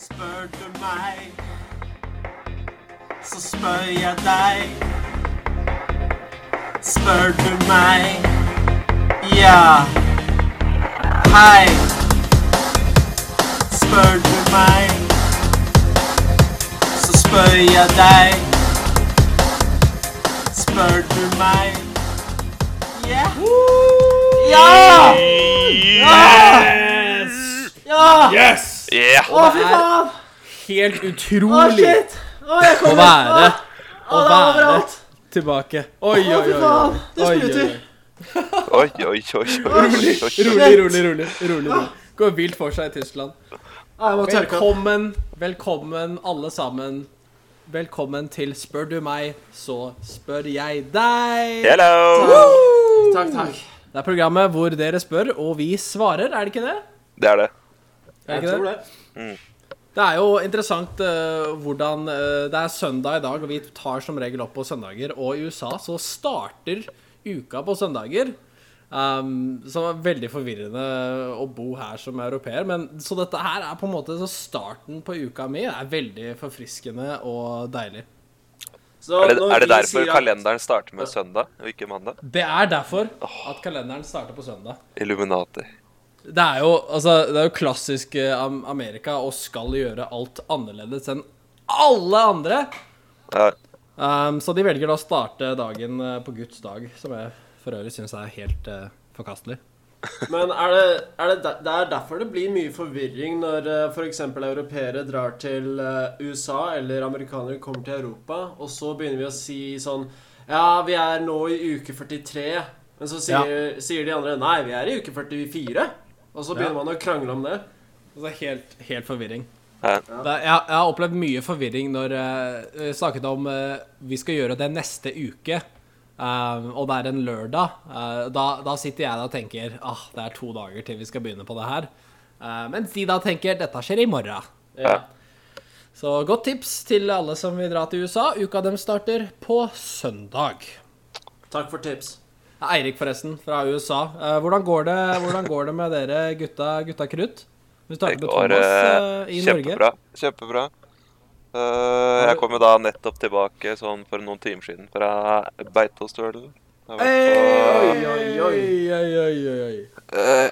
Spør du meg, så spør jeg deg. Spør du meg, ja. Hei. Spør du meg, så spør jeg deg. Spør du meg, ja. Ja! Ja! Yes! Yeah! Å, fy faen! Helt Å, utrolig shit! Å, å være Å, det er tilbake. Oi, oi, Å, oi. Det spruter. oi. Oi, oi. Rolig, rolig, rolig. rolig, rolig. Går vilt for seg i Tyskland. Å, opp. Velkommen, velkommen alle sammen. Velkommen til Spør du meg, så spør jeg deg. Hello! Takk, takk. Det er programmet hvor dere spør, og vi svarer. Er det ikke det? Det er det. Er ikke tror det? det. Det er jo interessant uh, hvordan uh, Det er søndag i dag, og vi tar som regel opp på søndager. Og i USA så starter uka på søndager. Um, som er veldig forvirrende å bo her som europeer. Men, så dette her er på en måte så starten på uka mi. Det er veldig forfriskende og deilig. Så Er det, er det derfor at- kalenderen starter med søndag, og ikke mandag? Det er derfor at kalenderen starter på søndag. Illuminati. Det er jo, altså, det er jo klassisk eh, Amerika og skal gjøre alt annerledes enn alle andre. Ja, Um, så de velger da å starte dagen eh, på Guds dag, som jeg for øvrig syns er helt uh, forkastelig. Men er det, er det, der- det er derfor det blir mye forvirring når uh, f.eks. europeere drar til uh, USA, eller amerikanere kommer til Europa, og så begynner vi å si sånn Ja, vi er nå i uke 43. Men så sier, sier de andre Nei, vi er i uke 44. Og så begynner Ja. man å krangle om det. Altså helt, helt forvirring. Ja. Jeg, jeg har opplevd mye forvirring når eh, vi snakket om uh, vi skal gjøre det neste uke, um, og det er en lørdag. Uh, da, da sitter jeg og tenker ah, det er to dager til vi skal begynne på det her. Uh, mens de da tenker dette skjer i morgen. Ja. Så godt tips til alle som vil dra til USA. Uka dem starter på søndag. Takk for tips. Eirik, forresten, fra USA. Eh, hvordan, går det, hvordan går det med dere gutta, gutta krutt? Vi starter med Thomas eh, eh, i Norge. kjempebra. Kjempebra. Eh, jeg kom jo da nettopp tilbake sånn for noen timer siden fra Beitostølen. Jeg på-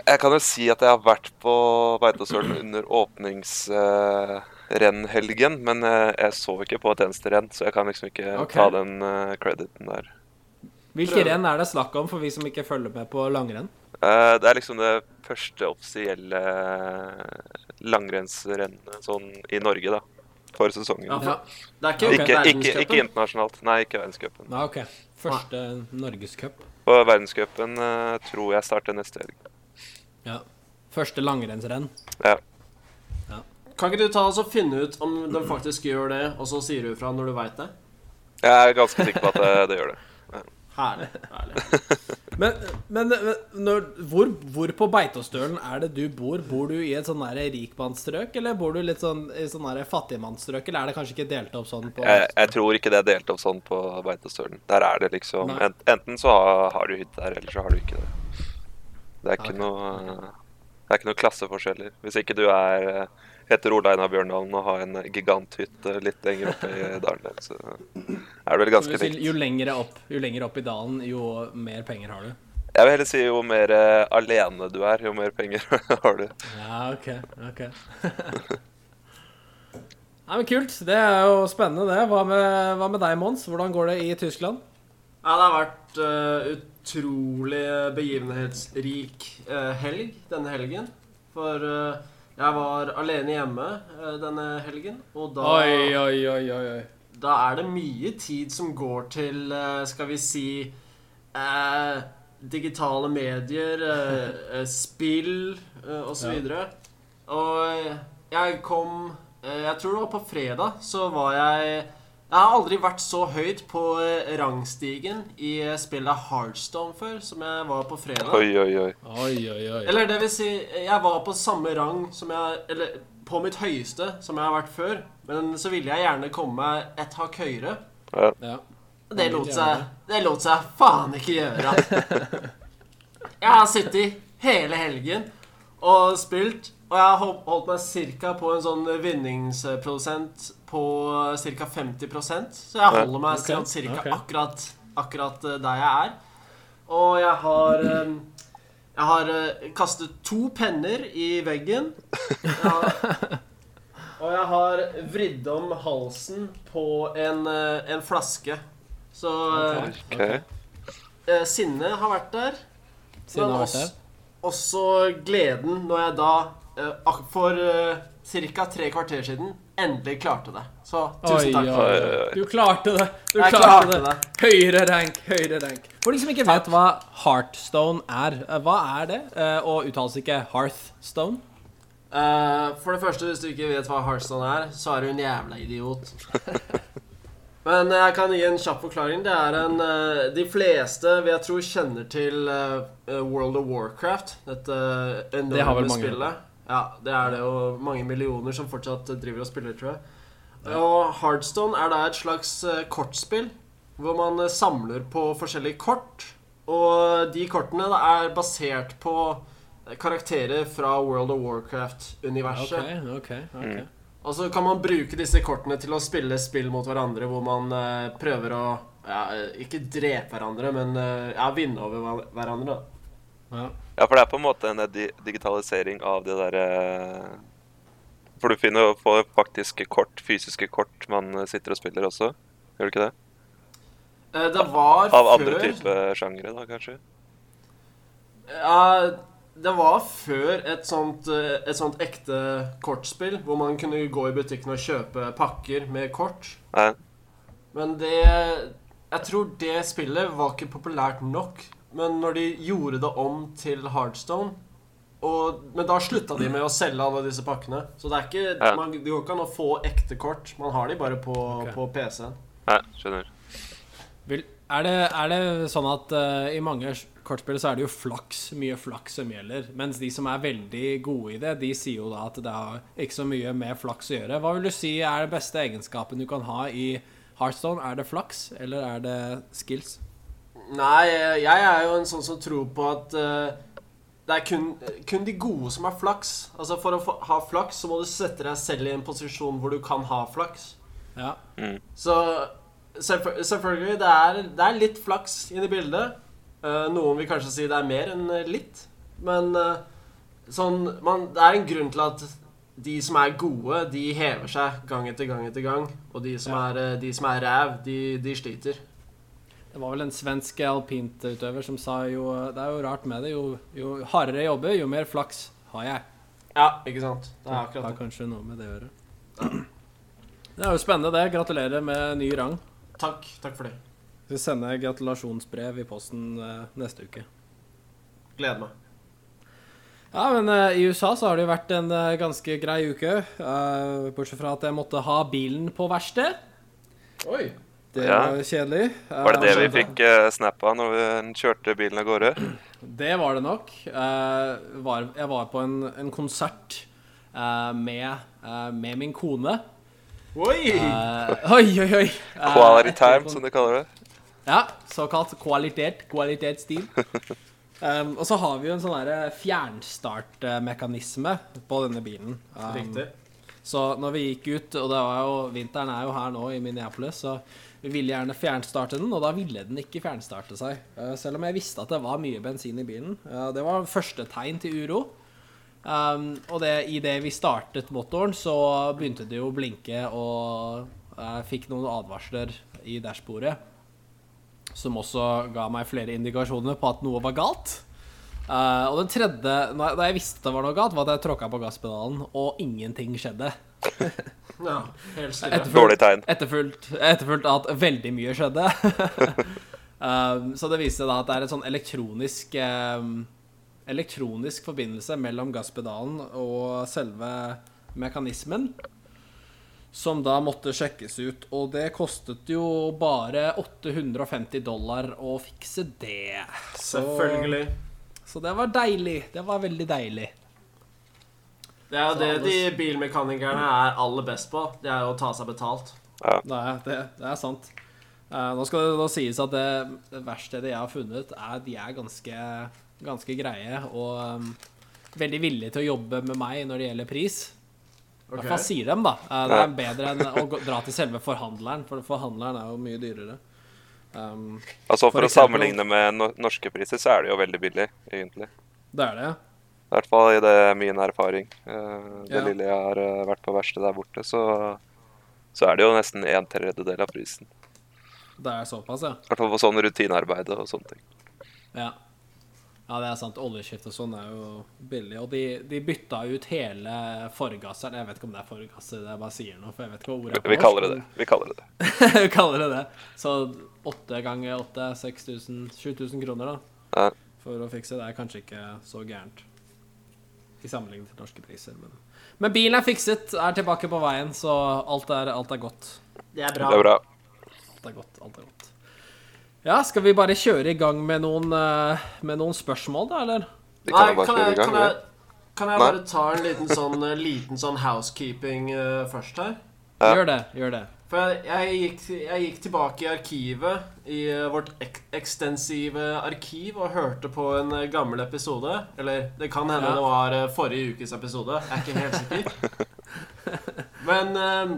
jeg kan jo si at jeg har vært på Beitostølen under åpningsrennhelgen, men jeg så ikke på et eneste renn, så jeg kan liksom ikke okay. ta den crediten der. Hvilke renn er det snakk om for vi som ikke følger med på langrenn? Uh, det er liksom det første offisielle langrennsrennet sånn i Norge, da. For sesongen. Ja, Ja. for, Det er ikke Ikke, ikke, ikke internasjonalt. Nei, ikke verdenscupen. Ah, ok. Første norgescup. Og verdenscupen uh, tror jeg starter neste helg. Ja. Første langrennsrenn. Ja. Kan ikke du ta og finne ut om de faktisk gjør det, og så sier du ifra når du veit det? Jeg er ganske sikker på at det, det gjør det. Herlig. herlig. Men, men, men når, hvor, hvor på Beitostølen er det du bor? Bor du i et sånn rikmannsstrøk, eller bor du litt sånn i sånn fattigmannsstrøk, eller er det kanskje ikke delt opp sånn på Jeg, jeg tror ikke det er delt opp sånn på Beitostølen. Der er det liksom en, Enten så har, har du hytte der, eller så har du ikke det. Det er ikke okay. noe Det er ikke noe klasseforskjeller. Hvis ikke du er eh, heter Ole Einar Bjørndalen og har en giganthytte litt lenger oppe i dalen der, så er det vel ganske likt. jo lenger opp, jo lenger opp i dalen, jo mer penger har du. Jeg vil heller si jo mer uh, alene du er, jo mer penger har du. Ja, ok, ok. Nei, men Kult. Det er jo spennende, det. Hva med, hva med deg, Mons? Hvordan går det i Tyskland? Ja, det har vært uh, utrolig begivenhetsrik uh, helg denne helgen. For eh, jeg var alene hjemme eh, denne helgen, og da, Oi, oi, oi, oi. da er det mye tid som går til, eh, skal vi si eh, Digitale medier, eh, eh, spill eh, osv. videre Og jeg kom Jeg tror det var på fredag, så var jeg Jeg har aldri vært så høyt på eh, rangstigen i eh, spillet Heartstone før som jeg var på fredag. Oi, oi, oi. Oi, oi, oi. Eller det vil si, jeg var på samme rang som jeg Eller på mitt høyeste som jeg har vært før. Men så ville jeg gjerne komme meg et hakk høyere. Ja. Det lot seg, det lot seg faen ikke gjøre. Jeg har sittet hele helgen og spilt. Og jeg har holdt meg cirka på en sånn vinningsprosent på ca. 50% Så jeg holder meg Ok, sånn cirka ok. akkurat, akkurat eh, der jeg er. Og jeg har eh, Jeg har eh, kastet to penner i veggen. Jeg har, og jeg har vridd om halsen på en, en flaske. Så okay. Eh, sinnet har vært der. Siden Men har vært også, der. også gleden når jeg da for uh, ca. tre kvarter siden endelig klarte det. Så tusen Oi, takk. oi, for det. oi. Du klarte det! Du klarte, klarte det. det. Høyere rank, høyere rank. For de som ikke vet hva Heartstone er, eh, hva er det? Eh, Og uttales ikke Hearthstone? Uh, for det første, hvis du ikke vet hva Hearthstone er, så er du en jævla idiot. Men jeg kan gi en kjapp forklaring. Det er en eh, De fleste vil jeg tro kjenner til eh, World of Warcraft. Dette Det enorme mange. spillet. Ja, det er det, jo mange millioner som fortsatt driver og spiller, tror jeg. Og Heartstone er da et slags eh, kortspill hvor man eh, samler på forskjellige kort. Og de kortene da er basert på eh, karakterer fra World of Warcraft-universet. Ok, ok, okay. Mm. Og så kan man bruke disse kortene til å spille spill mot hverandre hvor man prøver å ja, Ikke drepe hverandre, men ja, vinne over hverandre. da. Ja. Ja, for det er på en måte en digitalisering av det derre For du finner jo på faktiske kort, fysiske kort, man sitter og spiller også. Gjør du ikke det? Eh, det var før Av andre typer sjangere, da, kanskje? Ja, det var før et sånt, eh, et sånt ekte kortspill, hvor man kunne gå i butikken og kjøpe pakker med kort. Ja. Men det Jeg tror det spillet var ikke populært nok. Men når de gjorde det om til Hardstone og, Men da slutta de med å selge alle disse pakkene. Så det er ikke Ja. man, Det går ikke an å få ekte kort. Man har de bare på, okay. på PC-en. Ja, skjønner. Vil, er, det, er det sånn at uh, i mange kortspill så er det jo flaks, mye flaks som gjelder, mens de som er veldig gode i det, de sier jo da at det har ikke så mye med flaks å gjøre. Hva vil du si er den beste egenskapen du kan ha i Heartstone? Er det flaks, eller er det skills? Nei, jeg er jo en sånn som tror på at uh, det er kun, kun de gode som har flaks. Altså For å få, ha flaks så må du sette deg selv i en posisjon hvor du kan ha flaks. Ja. Mm. Så selvfø- selvfølgelig, det er, det er litt flaks inni bildet. Uh, noen vil kanskje si det er mer enn eh, litt. Men uh, sånn man, Det er en grunn til at de som er gode, de hever seg gang etter gang etter gang. Og de som Ja. er, eh, de som er ræv, de, de sliter. Det var vel en svensk alpintutøver som sa jo Det er jo rart med det. Jo, jo hardere jeg jobber, jo mer flaks har jeg. Ja, ikke sant? Det er Det akkurat har kanskje noe med det å gjøre. Det er jo spennende, det. Gratulerer med ny rang. Takk. Takk for det. Vi sender gratulasjonsbrev i posten eh, neste uke. Gleder meg. Ja, men eh, i USA så har det jo vært en eh, ganske grei uke. bortsett fra at jeg måtte ha bilen på verksted. Oi. Det Ja. var kjedelig. Var det det vi Eh, fikk uh, snap av når vi kjørte bilen av gårde? Det var det nok. Uh, var, jeg var på en, en konsert uh, med, eh, med min kone. Oi! Eh, oi, oi, oi. Eh, Quality time, som de kaller det. Ja, såkalt kvalitet. Kvalitetsstil. Um, og så har vi jo en sånn fjernstartmekanisme på denne bilen. Um, Riktig. Så når vi gikk ut, og det var jo, vinteren er jo her nå i Minneapolis, så vi ville gjerne fjernstarte den, og da ville den ikke fjernstarte seg. Uh, selv om jeg visste at det var mye bensin i bilen. Uh, det var første tegn til uro. Um, og det, idet vi startet motoren, så begynte det jo å blinke, og jeg fikk noen advarsler i dashbordet. Som også ga meg flere indikasjoner på at noe var galt. Uh, og den tredje, da jeg visste det var noe galt, var at jeg tråkka på gasspedalen, og ingenting skjedde. Ja, helt stille. Dårlig tegn. Etterfulgt, av at veldig mye skjedde. um, så det viste da at det er en sånn elektronisk um, Elektronisk forbindelse mellom gasspedalen og selve mekanismen. Som da måtte sjekkes ut, og det kostet jo bare 850 dollar å fikse det. Så- Selvfølgelig. Så det var deilig. Det var veldig deilig. Det er jo det de bilmekanikerne er aller best på. Det er jo å ta seg betalt. Ja. Nei, det, det er sant. Uh, nå skal det da sies at det, det verkstedet jeg har funnet, er, de er ganske, ganske greie. Og um, veldig villige til å jobbe med meg når det gjelder pris. I Ok. hvert fall sier dem, da. Uh, Det er bedre enn å dra til selve forhandleren, for forhandleren er jo mye dyrere. Um, Altså For For å sammenligne med norske priser, så er det jo veldig billig, egentlig. det er det. I hvert fall i det min erfaring. Eh, Det Ja. lille jeg har eh, vært på verkstedet der borte, så, så er det jo nesten en tredjedel av prisen. Det er såpass, ja. I hvert fall på sånn rutinearbeid og sånne ting. Ja. Ja, det er sant. Oljeskift og sånn er jo billig. Og de, de bytta ut hele forgasseren. Jeg vet ikke om det er forgasser, det jeg bare sier noe, for jeg vet ikke hva ordet er på Vi kaller det det. Vi kaller det det. Vi kaller det det. Så åtte ganger åtte, 6000 7000 kroner, da. Ja. For å fikse det er kanskje ikke så gærent. I sammenligning til norske priser. Men, men bilen er fikset, er tilbake på veien, så alt er, alt er godt. Det er bra. Det er bra. Alt er godt. Alt er godt. Ja, skal vi bare kjøre i gang med noen, eh, med noen spørsmål, da, eller? Vi Nei, kan jo bare kan kjøre jeg, i gang. kan jeg, kan jeg Nei. bare ta en liten sånn, eh, liten sånn housekeeping uh, først her? Ja. Gjør det. Gjør det. For jeg, jeg, gikk, jeg gikk tilbake i arkivet, i eh, vårt ek ekstensive arkiv, og hørte på en eh, gammel episode. Eller det kan hende Ja. det var eh, forrige ukes episode. Jeg er ikke helt sikker. Men eh,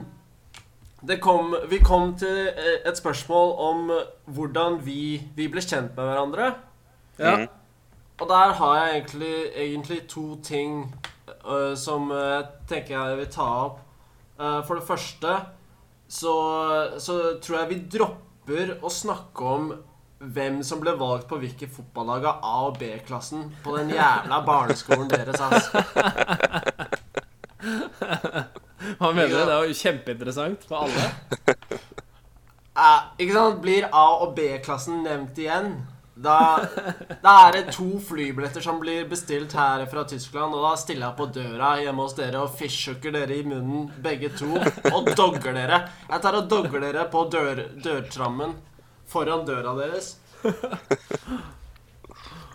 det kom, vi kom til et spørsmål om hvordan vi, vi ble kjent med hverandre. Ja. Mhm. Og der har jeg egentlig, egentlig to ting uh, som jeg tenker jeg vil ta opp. Uh, for det første så, så tror jeg vi dropper å snakke om hvem som ble valgt på hvilke fotballag av A- og B-klassen på den jævla barneskolen deres. Hva mener du? Det er jo kjempeinteressant for alle. Eh, ikke sant? Blir A- og B-klassen nevnt igjen? Da, da er det to flybilletter som blir bestilt her fra Tyskland, og da stiller jeg på døra hjemme hos dere og fishhooker dere i munnen, begge to, og dogger dere. Jeg tar og dogger dere på dør, dørtrammen foran døra deres.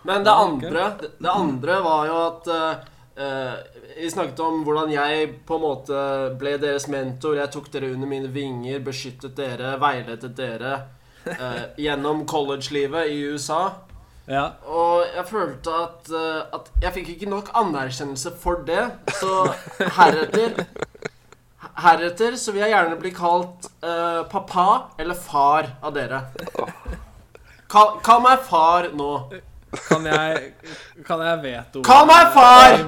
Men det andre, det andre var jo at eh, Vi snakket om hvordan jeg på en måte ble deres mentor. Jeg tok dere under mine vinger, beskyttet dere, veiledet dere eh, gjennom college-livet i USA. Ja. Og jeg følte at, eh, at jeg fikk ikke nok anerkjennelse for det. Så heretter Heretter så vil jeg gjerne bli kalt eh, pappa eller far av dere. Kall, kall meg far nå. Kan jeg Kan jeg veto Kall meg far!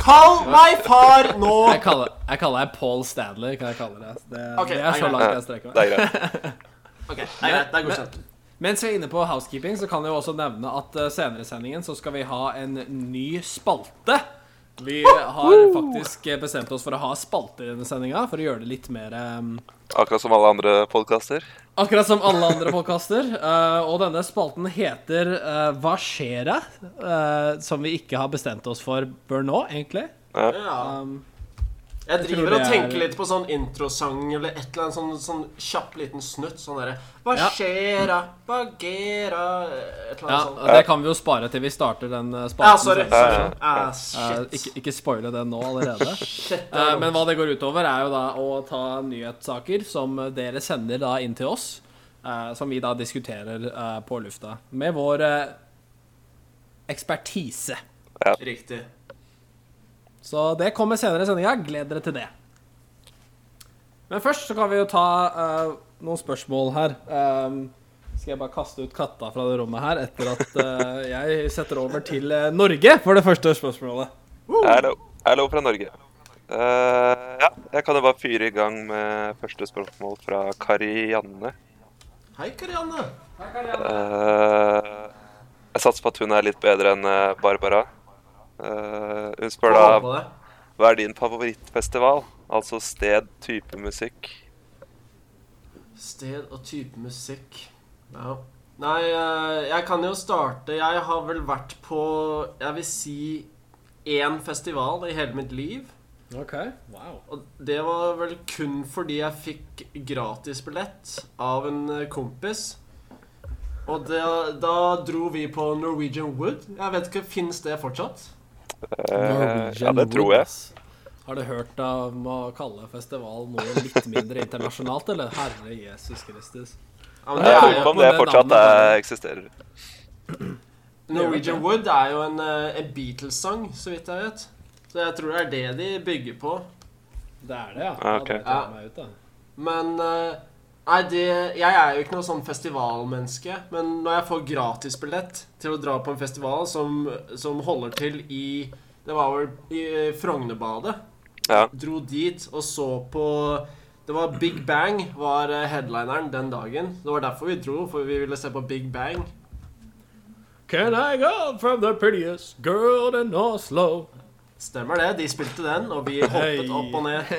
Kall meg far nå! Jeg kaller, jeg kaller deg Paul Stanley, kan jeg kalle det. Det, okay, det er så langt jeg strekker Det er greit. Ok, det er greit. Det er godkjent. Mens vi er inne på housekeeping, så kan jeg jo også nevne at eh, senere i sendingen så skal vi ha en ny spalte. Vi har faktisk eh, bestemt oss for å ha spalter i denne sendinga for å gjøre det litt mer eh, Akkurat som alle andre podkaster. Akkurat som alle andre podkaster. og denne spalten heter eh, Hva skjer det? Eh, som vi ikke har bestemt oss for bør nå, egentlig. Ja. Um, Jeg tror driver og er- tenker litt på sånn introsang eller et eller annet sånn, sånn kjapp liten snutt. Sånn derre Hva Ja. skjer da? Hva gera? Et eller ja, annet sånt. Det kan vi jo spare til vi starter den eh, Ja, sorry. sorry. Ja, Ah, Eh, shit. ikke, ikke spoile det nå allerede. shit det Eh, men hva det går utover, er jo da å ta nyhetssaker som dere sender da inn til oss. eh, som vi da diskuterer på lufta. Med vår ekspertise. ekspertise. Riktig. Så det kommer senere i sendinga. Gled dere til det. Men først så kan vi jo ta uh, noen spørsmål her. Um, skal jeg bare kaste ut katta fra det rommet her etter at uh, jeg setter over til uh, Norge for det første spørsmålet. Hallo. Hallo fra Norge. Eh, ja, jeg kan jo bare fyre i gang med første spørsmål fra Karianne. Hei, Karianne. Hei, Karianne. jeg satser på at hun er litt bedre enn Barbara. Eh, hun spør da hva er din favorittfestival? Altså sted, type musikk. Sted og type musikk. Ja. Nei, eh, jeg kan jo starte. Jeg har vel vært på Jeg vil si én festival i hele mitt liv. OK. Wow. Og det var vel kun fordi jeg fikk gratisbillett av en eh, kompis. Og det, da dro vi på Norwegian Wood. Jeg vet ikke, Fins det fortsatt? Eh, ja, det tror jeg. Har du hørt om å kalle festival noe litt mindre internasjonalt, eller? Herre Jesus Kristus. Ja, men Jeg det lurer er på om det det fortsatt er, eksisterer. Norwegian Wood er jo en, eh, en Beatles-sang, så vidt jeg vet. Så jeg tror det er det de bygger på. Det er det, ja. Okay. Ja, det meg ut, da. Men eh, Nei, det Jeg er jo ikke noe sånn festivalmenneske. Men når jeg får gratisbillett til å dra på en festival som, som holder til i Det var vel i Frognerbadet. Ja. Dro dit og så på Det var Big Bang var eh, headlineren den dagen. Det var derfor vi dro, for vi ville se på Big Bang. Can I go from the prettiest girl in Oslo? Stemmer det. De spilte den, og vi hoppet opp og ned.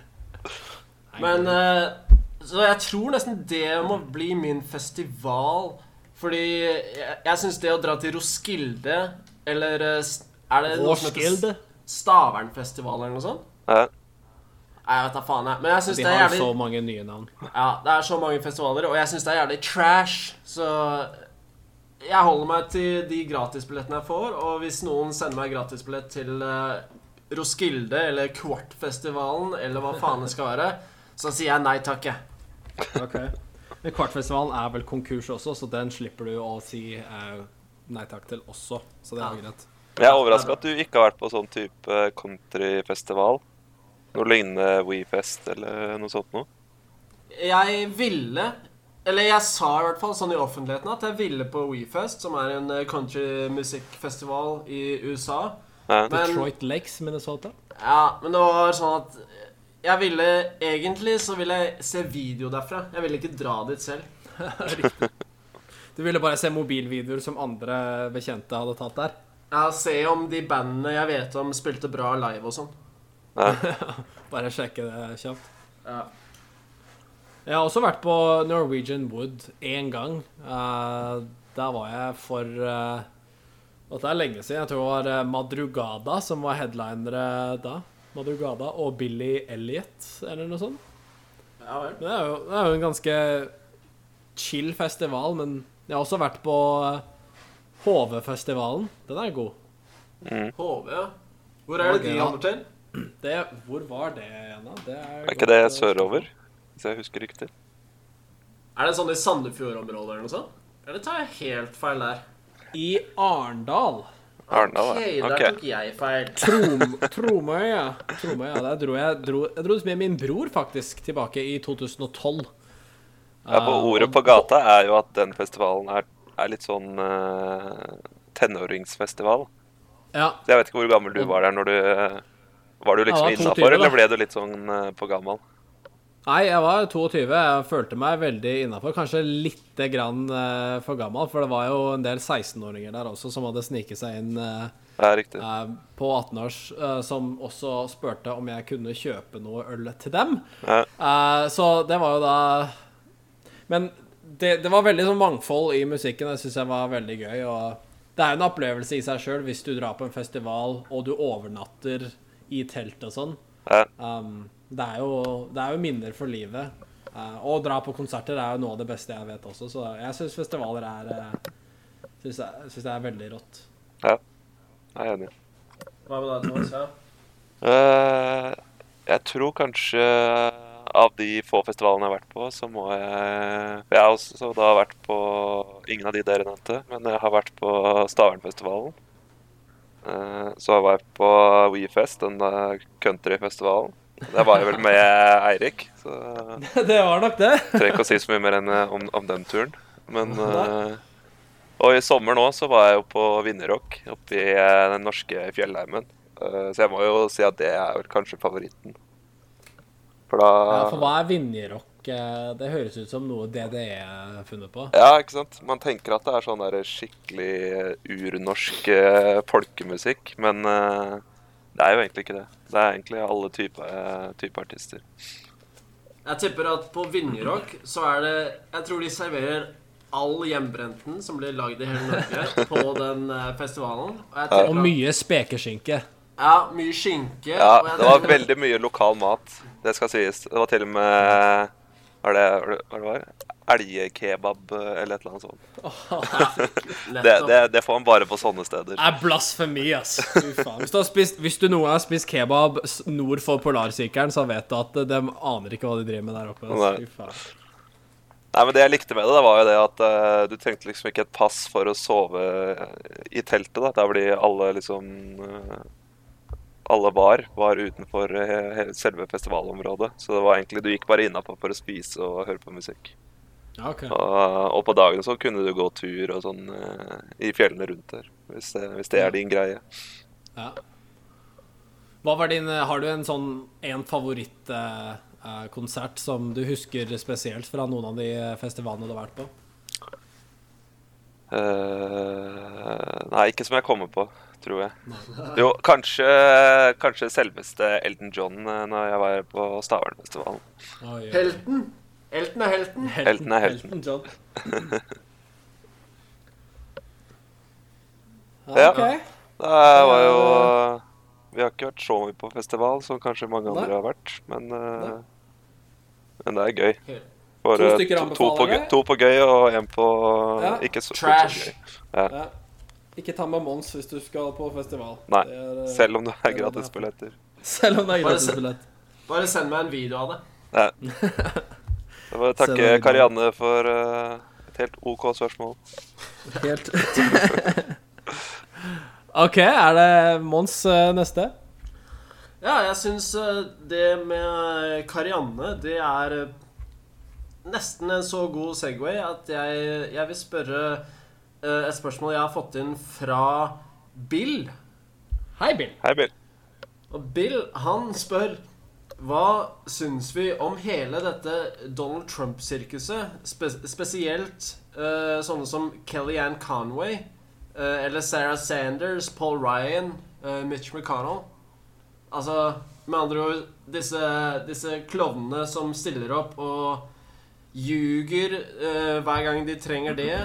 Men eh, Så jeg tror nesten det må bli min festival. Fordi jeg, jeg syns det å dra til Roskilde Eller eh, er det noe som heter Roskilde? S- Stavernfestival eller noe sånt? Ja. Nei, jeg vet da faen, jeg. Men jeg syns De det er har så mange nye navn. Ja, det er så mange festivaler, og jeg syns det er jævlig trash. Så jeg holder meg til de gratisbillettene jeg får, og hvis noen sender meg gratisbillett til eh, Roskilde eller Kvartfestivalen eller hva faen det skal være, så sier jeg nei takk, jeg. Ok. Men Kvartfestivalen er vel konkurs også, så den slipper du å si eh, nei takk til også. Så det er jo greit. Jeg er overraska at du ikke har vært på sånn type countryfestival. Noe lignende WeFest eller noe sånt noe. Jeg ville Eller jeg sa i hvert fall sånn i offentligheten at jeg ville på WeFest, som er en eh, countrymusikkfestival i USA. Ja. Men- Detroit Lakes, Minnesota. Ja, men det var sånn at jeg ville Egentlig så ville jeg se video derfra. Jeg ville ikke dra dit selv. Du ville bare se mobilvideoer som andre bekjente hadde tatt der. Ja, Se om de bandene jeg vet om, spilte bra live og sånn. Bare sjekke det kjapt. Ja. Jeg har også vært på Norwegian Wood én gang. Uh, der var jeg for uh, Dette er lenge siden. Jeg tror det var eh, Madrugada som var headlinere da. Madrugada og Billy Elliot, eller noe sånt. ja vel. Men det er jo, det er jo en ganske chill festival, men jeg har også vært på eh, HV-festivalen. Den er god. HV, ja. Hvor er det de holder til? Det, hvor var det igjen, da? Det er, Er ikke det sørover? Hvis jeg husker riktig. Er det sånn i Sandefjord-området eller noe sånt? Eller tar jeg helt feil der? I Arendal. Arendal, Ok, ja. der tok jeg feil. Trom, Tromøy, ja. Der dro jeg, dro, jeg dro med min bror, faktisk, tilbake i 2012. Ja, på Eh, Ordet på gata er jo at den festivalen er, er litt sånn uh, tenåringsfestival. Ja. Så jeg vet ikke hvor gammel du var der når du eh, Var du liksom Ja, jeg var 22 innafor, eller ble du litt sånn uh, på gammel? Nei, jeg var 22. Jeg følte meg veldig innafor. Kanskje litt grann uh, for gammel, for det var jo en del 16-åringer der også som hadde sniket seg inn uh, eh, på 18-års, eh, som også spurte om jeg kunne kjøpe noe øl til dem. Ja. Så det var jo da Men det, det var veldig sånn mangfold i musikken. Det syns jeg var veldig gøy. Og det er jo en opplevelse i seg sjøl hvis du drar på en festival og du overnatter i telt og sånn. Ja. Um, det, er jo, det er jo minner for livet. Uh, å dra på konserter er jo noe av det beste jeg vet også, så jeg syns festivaler er uh, Syns jeg, synes det er veldig rått. ja. Jeg er enig. Hva med deg, Thomas? Ja. Eh, jeg tror kanskje av de få festivalene jeg har vært på, så må jeg Jeg har også da vært på ingen av de dere nevnte, men jeg har vært på Stavernfestivalen. Eh, så har jeg vært på WeFest, den countryfestivalen. Der var jeg vel med Eirik, så det var nok det. trenger ikke å si så mye mer enn eh, om, om den turen. Men uh, Og i sommer nå så var jeg jo på Vinnerrock oppe i eh, den norske fjellheimen. Uh, så jeg må jo si at det er vel kanskje favoritten. For da Ja, for hva er Vinjerock? Det høres ut som noe DDE har funnet på. Ja, ikke sant? Man tenker at det er sånn der skikkelig urnorsk folkemusikk, men eh, det er jo egentlig ikke det. Det er egentlig alle typer type artister. Jeg tipper at på Vinjerock så er det Jeg tror de serverer all hjemmebrenten som blir lagd i hele Norge, på den eh, festivalen. Og Og mye spekeskinke. Ja, mye skinke. Ja, og jeg det var veldig mye lokal mat. Det skal sies. Det var til og med Er det hva det var? Elgkebab eh, eller et eller annet sånt. Det, det, det får man bare på sånne steder. Det er blasfemi, ass. Hvis du, har spist, hvis du noen gang har spist kebab nord for polarsirkelen, så vet du at de aner ikke hva de driver med der oppe. Ass. Fy faen. Nei, men Det jeg likte med det, det var jo det at uh, du trengte liksom ikke et pass for å sove i teltet. da, Der blir alle liksom eh, Alle var, var utenfor eh, selve festivalområdet. Så det var egentlig, du gikk bare innafor for å spise og høre på musikk. Okay. Og, og på dagen så kunne du gå tur og sånn eh, i fjellene rundt der. Hvis det, hvis det er din greie. Ja. Hva var din Har du en sånn en favorittkonsert eh, som du husker spesielt fra noen av de festivalene du har vært på? Uh, nei, ikke som jeg kommer på, tror jeg. Jo, kanskje, kanskje selveste Elton John eh, når jeg var på Stavernfestivalen. Oh, ja. Helten. Elton er helten. Helten er helten. John. Ja. Det var jo Vi har ikke vært så mye på festival som kanskje mange andre Nei. har vært, men, eh, men det er gøy. For, To eh, to, to, på, gøy- to på gøy og én på Ja. ikke så, fullt så gøy. Ja. Ja. Ikke ta med Mons hvis du skal på festival. Nei, er, eh, Selv om det er er gratisbilletter. Selv om det er Bare gratisbillett. Bare send meg en video av det. Nei. Jeg vil takke. Karianne for uh, et helt OK spørsmål. Helt OK, er det Mons uh, neste? Ja, jeg syns uh, det med Karianne, det er nesten en så god Segway at jeg, jeg vil spørre et spørsmål jeg har fått inn fra Bill. Hei, Bill. Hei, Bill. Og Bill, han spør hva syns vi om hele dette Donald Trump-sirkuset? Spe spesielt uh, sånne som Kellyanne Conway uh, eller Sarah Sanders, Paul Ryan, uh, Mitch McConnell. Altså, med andre ord disse, disse klovnene som stiller opp og ljuger eh, hver gang de trenger det.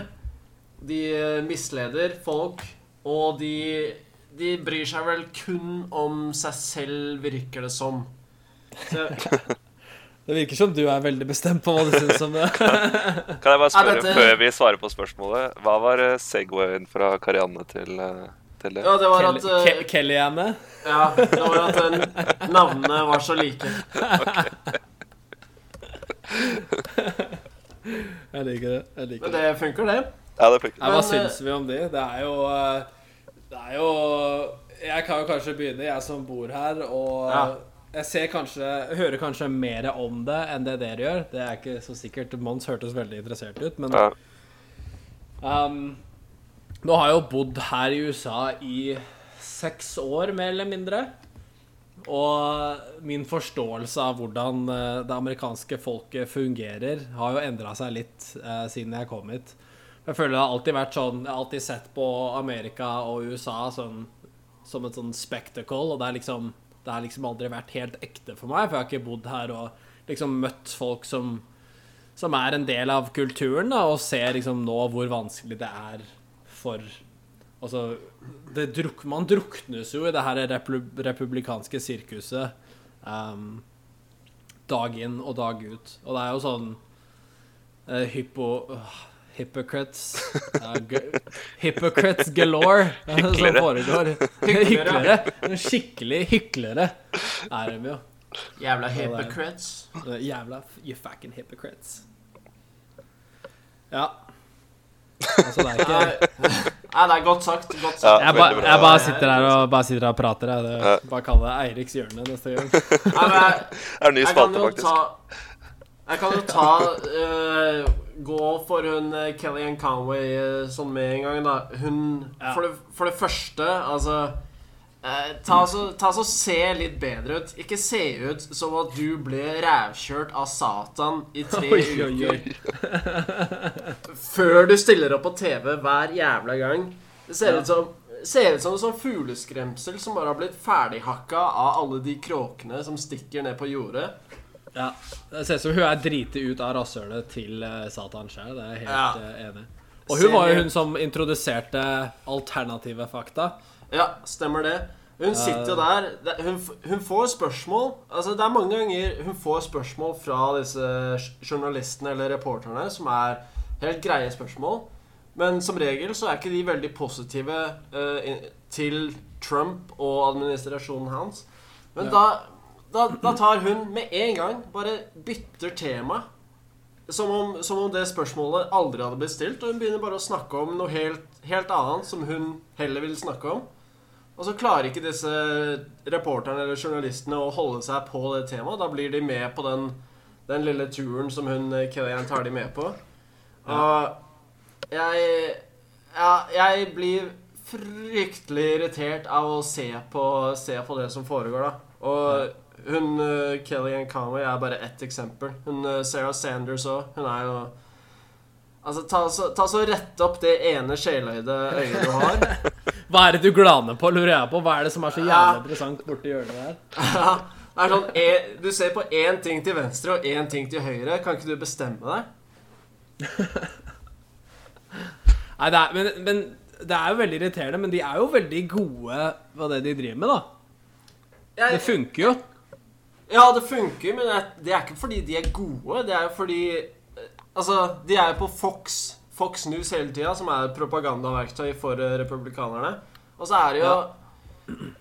De eh, misleder folk, og de, de bryr seg vel kun om seg selv, virker det som. Så, Det virker som du er veldig bestemt på hva du syns om det. Kan jeg bare spørre dette- før vi svarer på spørsmålet? Hva var eh, segwayen fra Karianne til, eh, til det? ja, det var Kelly, at eh, Ke Kellyanne. Ja, det var at navnene var så like. Jeg liker det. Jeg liker Men det. det funker, det. Ja, det funker. Nei, hva Men, syns vi om de? Det er jo eh, Det er jo Jeg kan jo kanskje begynne, jeg som bor her, og Ja. jeg ser kanskje Hører kanskje mer om det enn det dere gjør. Det er ikke så sikkert. Mons hørtes veldig interessert ut, men Ja. Um, nå har jeg jo bodd her i USA i seks år, mer eller mindre. Og min forståelse av hvordan eh, det amerikanske folket fungerer, har jo endra seg litt eh, siden jeg kom hit. Jeg føler det har alltid vært sånn Jeg har alltid sett på Amerika og USA sånn, som et sånn spectacle, og det liksom Det har liksom aldri vært helt ekte for meg, for jeg har ikke bodd her og liksom møtt folk som som er en del av kulturen, da, og ser liksom nå hvor vanskelig det er for Altså, druk, man druknes jo i det her republikanske sirkuset um, dag inn og dag ut. Og det er jo sånn uh, hypo... Uh, hypocrites uh, Hypocrites galore som foregår. Hyklere. Skikkelig hyklere er de jo. Jævla hypocrites. Uh, Jævla you fucking hypocrites. Ja. Altså, det er ikke Nei, det er godt sagt. Godt Ja. sagt. jeg, ba, jeg bare sitter her og, bare sitter her og prater. Jeg. Det, Ja. bare kall det Eiriks hjørne neste gang. Nei, men jeg, Det er en ny spalte, faktisk. ta Jeg kan jo ta uh, Gå for hun uh, Kellyanne Conway uh, sånn med en gang, da. Hun Ja. for, det, for det første, altså eh, ta, så, ta så Se litt bedre ut. Ikke se ut som at du ble rævkjørt av Satan i tre Oi, oi, uker. oi. Før du stiller opp på TV hver jævla gang. Det ser Ja. ut som Ser ut som en sånn fugleskremsel som bare har blitt ferdighakka av alle de kråkene som stikker ned på jordet. Ja. Det ser ut som hun er driti ut av rasshølet til uh, Satan sjøl. Det er jeg helt Ja. eh, enig. Og hun var jo hun som introduserte alternative fakta. Ja, stemmer det. Hun sitter jo der. Hun, hun får spørsmål. Altså, det er mange ganger hun får spørsmål fra disse journalistene eller reporterne som er helt greie spørsmål. Men som regel så er ikke de veldig positive uh, til Trump og administrasjonen hans. Men Ja. da, da, da tar hun med en gang bare bytter tema. som om, som om det spørsmålet aldri hadde blitt stilt, og hun begynner bare å snakke om noe helt, helt annet som hun heller vil snakke om. Og så klarer ikke disse reporterne eller journalistene å holde seg på det temaet. Da blir de med på den, den lille turen som hun eh, Kellyanne tar de med på. Og jeg Ja, jeg blir fryktelig irritert av å se på, se på det som foregår, da. Og hun uh, Kellyanne Conway er bare ett eksempel. Hun uh, Sarah Sanders òg. Hun er jo Altså, ta så, ta så rett opp det ene sjeløyde øyet du har. Hva er det du glaner på, lurer jeg på? Hva er det som er så jævlig Ja. interessant borti hjørnet der? Ja, det er sånn e- Du ser på én ting til venstre og én ting til høyre. Kan ikke du bestemme deg? Nei, det er, men, men det er jo veldig irriterende, men de er jo veldig gode på det de driver med, da. Det funker jo. Ja, det funker, men det- er ikke fordi de er gode. Det er jo fordi eh, Altså, de er jo på Fox, Fox News hele tida, som er propagandaverktøy for eh, republikanerne. Og så er det jo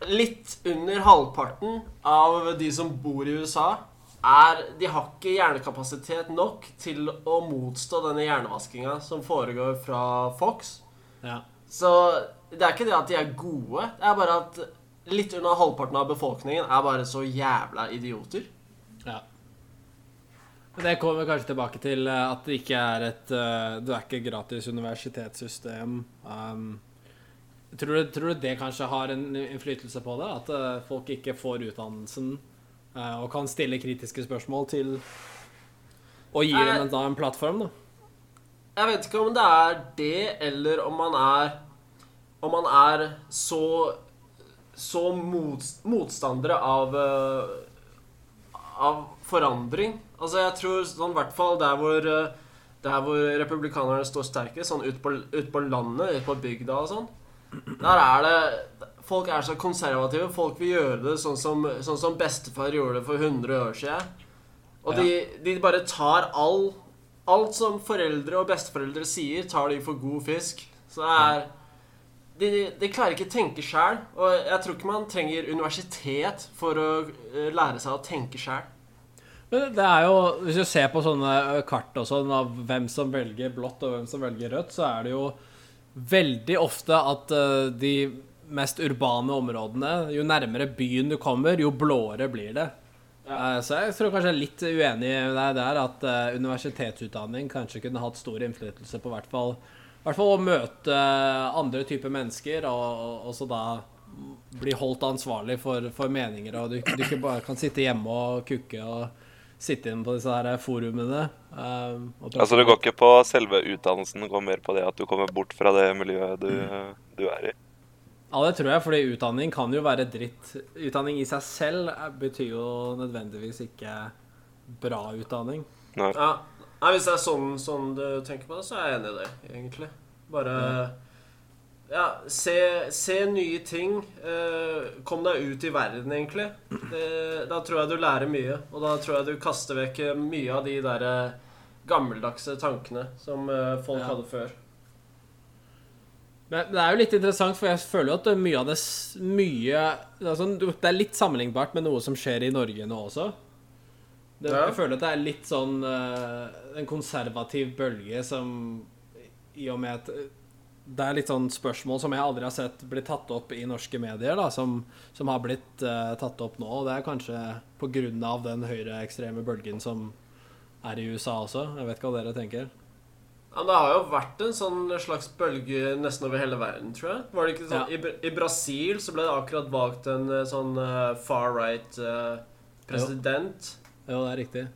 litt under halvparten av de som bor i USA, er De har ikke hjernekapasitet nok til å motstå denne hjernevaskinga som foregår fra Fox. Ja. Så det er ikke det at de er gode, det er bare at litt unna halvparten av befolkningen er bare så jævla idioter. ja. Men det kommer kanskje tilbake til eh, at det ikke er et eh, Du er ikke gratis universitetssystem. Um, tror, du, tror du det kanskje har en innflytelse på det? At eh, folk ikke får utdannelsen uh, og kan stille kritiske spørsmål til Og gir dem en, da, en plattform, da? Jeg vet ikke om det er det, eller om man er Om man er så Så mot, motstandere av uh, Av forandring. Altså, jeg tror sånn i hvert fall der hvor uh, Der hvor republikanerne står sterkest, sånn ute på, ut på landet, ut på bygda og sånn, der er det Folk er så konservative. Folk vil gjøre det sånn som, sånn som bestefar gjorde det for 100 år siden. Og de, de bare tar all Alt som foreldre og besteforeldre sier, tar de for god fisk. Så det er De, de klarer ikke å tenke sjæl. Og jeg tror ikke man trenger universitet for å eh, lære seg å tenke sjæl. Men det er jo, Hvis du ser på sånne kart og sånn av hvem som velger blått og hvem som velger rødt, så er det jo veldig ofte at de mest urbane områdene Jo nærmere byen du kommer, jo blåere blir det. Ja. Så jeg tror kanskje jeg er litt uenig med deg der at universitetsutdanning kanskje kunne hatt stor innflytelse på hvert fall i hvert fall å møte andre typer mennesker, og, og også da bli holdt ansvarlig for, for meninger, og du, du ikke bare kan sitte hjemme og kukke og sitte inne på disse her forumene. um. Altså Det går ikke på selve utdannelsen, det går mer på det at du kommer bort fra det miljøet du, du er i. Ja, det tror jeg, fordi utdanning kan jo være dritt. Utdanning i seg selv betyr jo nødvendigvis ikke bra utdanning. Nei. Ja. Nei, Hvis det er sånn, sånn du tenker på det, så er jeg enig i det, egentlig. Bare Ja, se, se nye ting. Eh, kom deg ut i verden, egentlig. Det, da tror jeg du lærer mye. Og da tror jeg du kaster vekk mye av de der eh, gammeldagse tankene som eh, folk Ja. hadde før. Men det er jo litt interessant, for jeg føler jo at mye av det mye altså, Det er litt sammenlignbart med noe som skjer i Norge nå også. Det, Ja. Jeg føler at det er litt sånn uh, en konservativ bølge som I og med at eh, det er litt sånn spørsmål som jeg aldri har sett bli tatt opp i norske medier, da, som, som har blitt uh, tatt opp nå. Og det er kanskje av den høyreekstreme bølgen som er i USA også. Jeg vet ikke hva dere tenker. Ja, Det har jo vært en sånn slags bølge nesten over hele verden, tror jeg. Var det ikke sånn, Ja. i, I Brasil så ble det akkurat valgt en sånn uh, far right uh, president. Jo, det er riktig.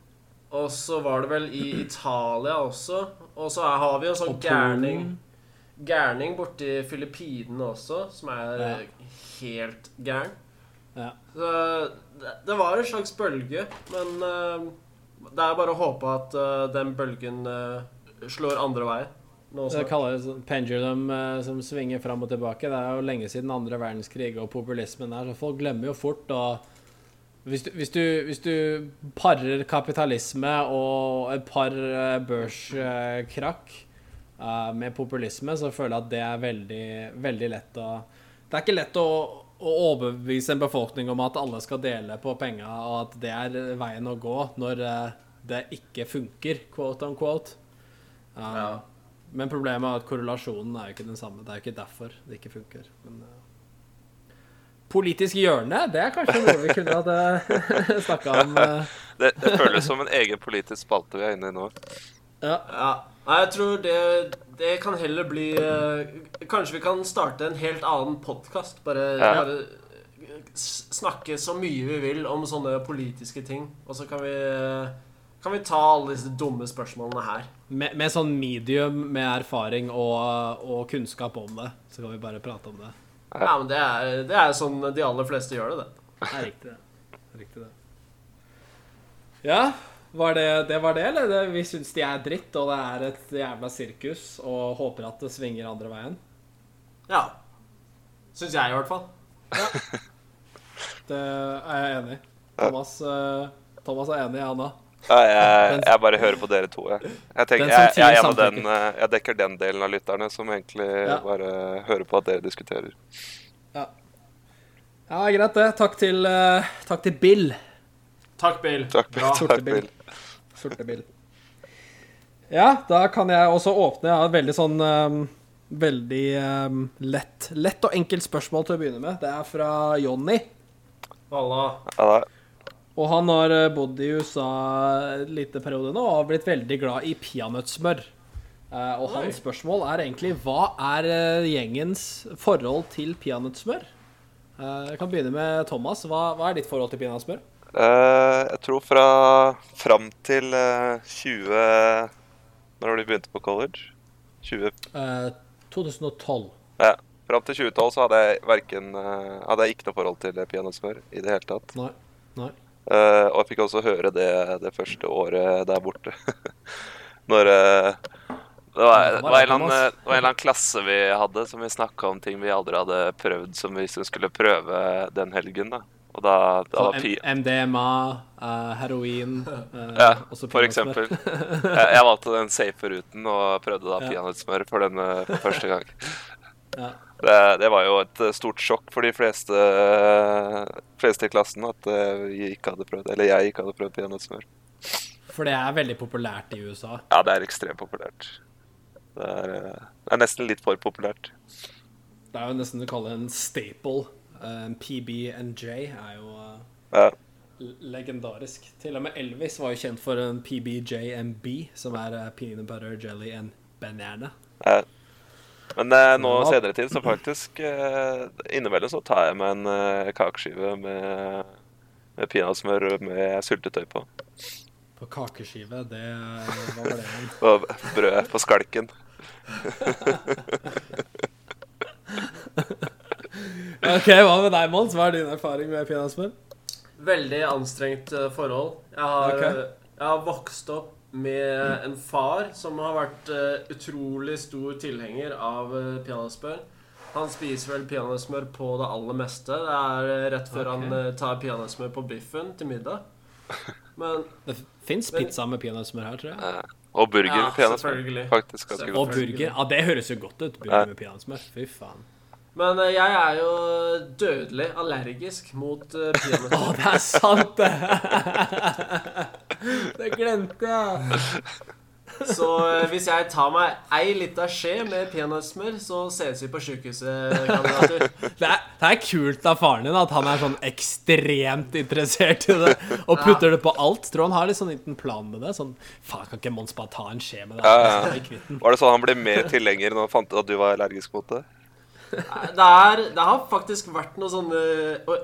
Og så var det vel i Italia også. Og så har vi en sånn gærning Gærning borti Filippinene også, som er Ja. helt gæren. Ja. Så det, det var en slags bølge, men uh, det er bare å håpe at uh, den bølgen uh, slår andre veien. Det kalles sånn pendulum som svinger fram og tilbake. Det er jo lenge siden andre verdenskrig og populismen der, så folk glemmer jo fort. og hvis du, hvis, du, hvis du parer kapitalisme og et par eh, børskrakk eh, med populisme, så føler jeg at det er veldig, veldig lett å Det er ikke lett å, å overbevise en befolkning om at alle skal dele på penga, og at det er veien å gå, når, eh, det ikke funker, quote on quote. Ja. Men problemet er at korrelasjonen er jo ikke den samme. Det er jo ikke derfor det ikke funker. Men Politisk hjørne, det er kanskje noe vi kunne hatt snakka om. Uh, Det, det føles som en egen politisk spalte vi er inne i nå. ja. Ja. Nei, jeg tror det, det kan heller bli eh, Kanskje vi kan starte en helt annen podkast. Bare, Ja. bare snakke så mye vi vil om sånne politiske ting. Og så kan vi, kan vi ta alle disse dumme spørsmålene her. Med, med sånn medium med erfaring og, og kunnskap om det, så kan vi bare prate om det. Ja, men det er, det er sånn de aller fleste gjør det, det. Det er riktig, det. Det er Riktig, det. Ja, var det, det var det, eller? Vi syns de er dritt, og det er et jævla sirkus, og håper at det svinger andre veien. Ja. Syns jeg, i hvert fall. Det er jeg enig i. Thomas, eh, Thomas er enig, han òg. Ja, jeg, jeg bare hører på dere to, jeg. Jeg, tenker, jeg, jeg, jeg, den, eh, jeg dekker den delen av lytterne som egentlig Ja. bare hører på at dere diskuterer. Ja. ja, greit det. Takk til, uh, takk til Bill. Takk, Bill. Takk, Bra. takk Sorte Bill. Bill. Sorte Bill. Ja, da kan jeg også åpne. Jeg har et veldig sånn um, Veldig um, lett, lett og enkelt spørsmål til å begynne med. Det er fra Jonny. Halla. Ja, da. Og han har eh, bodd i USA en liten periode nå og har blitt veldig glad i peanøttsmør. Eh, og Oi. hans spørsmål er egentlig hva er eh, gjengens forhold til peanøttsmør? Jeg kan begynne med Thomas. Hva, hva er ditt forhold til peanøttsmør? Jeg tror fra fram til eh, 20 Når var det du begynte på college? 20, Eh, 2012. ja. Fram til 2012 så hadde jeg verken Hadde jeg ikke noe forhold til peanøttsmør i det hele tatt. Nei. Nei. Eh, og jeg fikk også høre det det første året der borte. Når uh, det, var, det, var annen, det var en eller annen klasse vi hadde som vi snakka om ting vi aldri hadde prøvd, som vi skulle prøve den helgen. da. Og da, da var MDMA, uh, heroin eh, Ja, for eksempel. Jeg, jeg valgte den safe ruten og prøvde da peanøttsmør for den eh, første gang. Ja. Det, det var jo et eh, stort sjokk for de fleste, fleste i klassen at eh, vi ikke hadde prøvd, eller jeg ikke hadde prøvd peanøttsmør. For det er veldig populært i USA. Ja, det er ekstremt populært. Det er, eh, det er nesten litt for populært. Det er jo nesten du kaller en staple. Um, En PB&J er jo uh, Ja, legendarisk. Til og med Elvis var jo kjent for en PBJMB, som er uh, peanut butter jelly and banana. ja. Men eh, nå Ja. senere tid så faktisk eh, Innimellom så tar jeg meg en eh, kakeskive med, med peanøttsmør med syltetøy på. På kakeskive, det eh, Hva var det? Og brød på skalken. OK, hva med deg, Mons? Hva er din erfaring med peanøttsmør? Veldig anstrengt eh, forhold. Jeg har, Ok. eh, jeg har vokst opp med en far som har vært uh, utrolig stor tilhenger av uh, peanøttsmør. Han spiser vel peanøttsmør på det aller meste. Det er uh, rett før okay. han eh, tar peanøttsmør på biffen til middag. Men Det fins pizza med peanøttsmør her, tror jeg. Eh, og burger Ja, med peanøttsmør. Faktisk ganske godt. Og burger. Ja, det høres jo godt ut. Ja. Burger med peanøttsmør. Fy faen. Men eh, jeg er jo dødelig allergisk mot uh, Å, oh, det er sant, det! det glemte jeg. Så eh, hvis jeg tar meg ei lita skje med peanøttsmør, så ses vi på sjukehuset, kandidater. Det er, det er kult av faren din at han er sånn ekstremt interessert i det og putter det på alt. Tror han har litt sånn liten plan med det. Sånn Faen, kan ikke Mons bare ta en skje med det? Ja, ja. Var det sånn han ble mer tilhenger når han fant ut at du var allergisk mot det? Det, er, det har faktisk vært noen sånne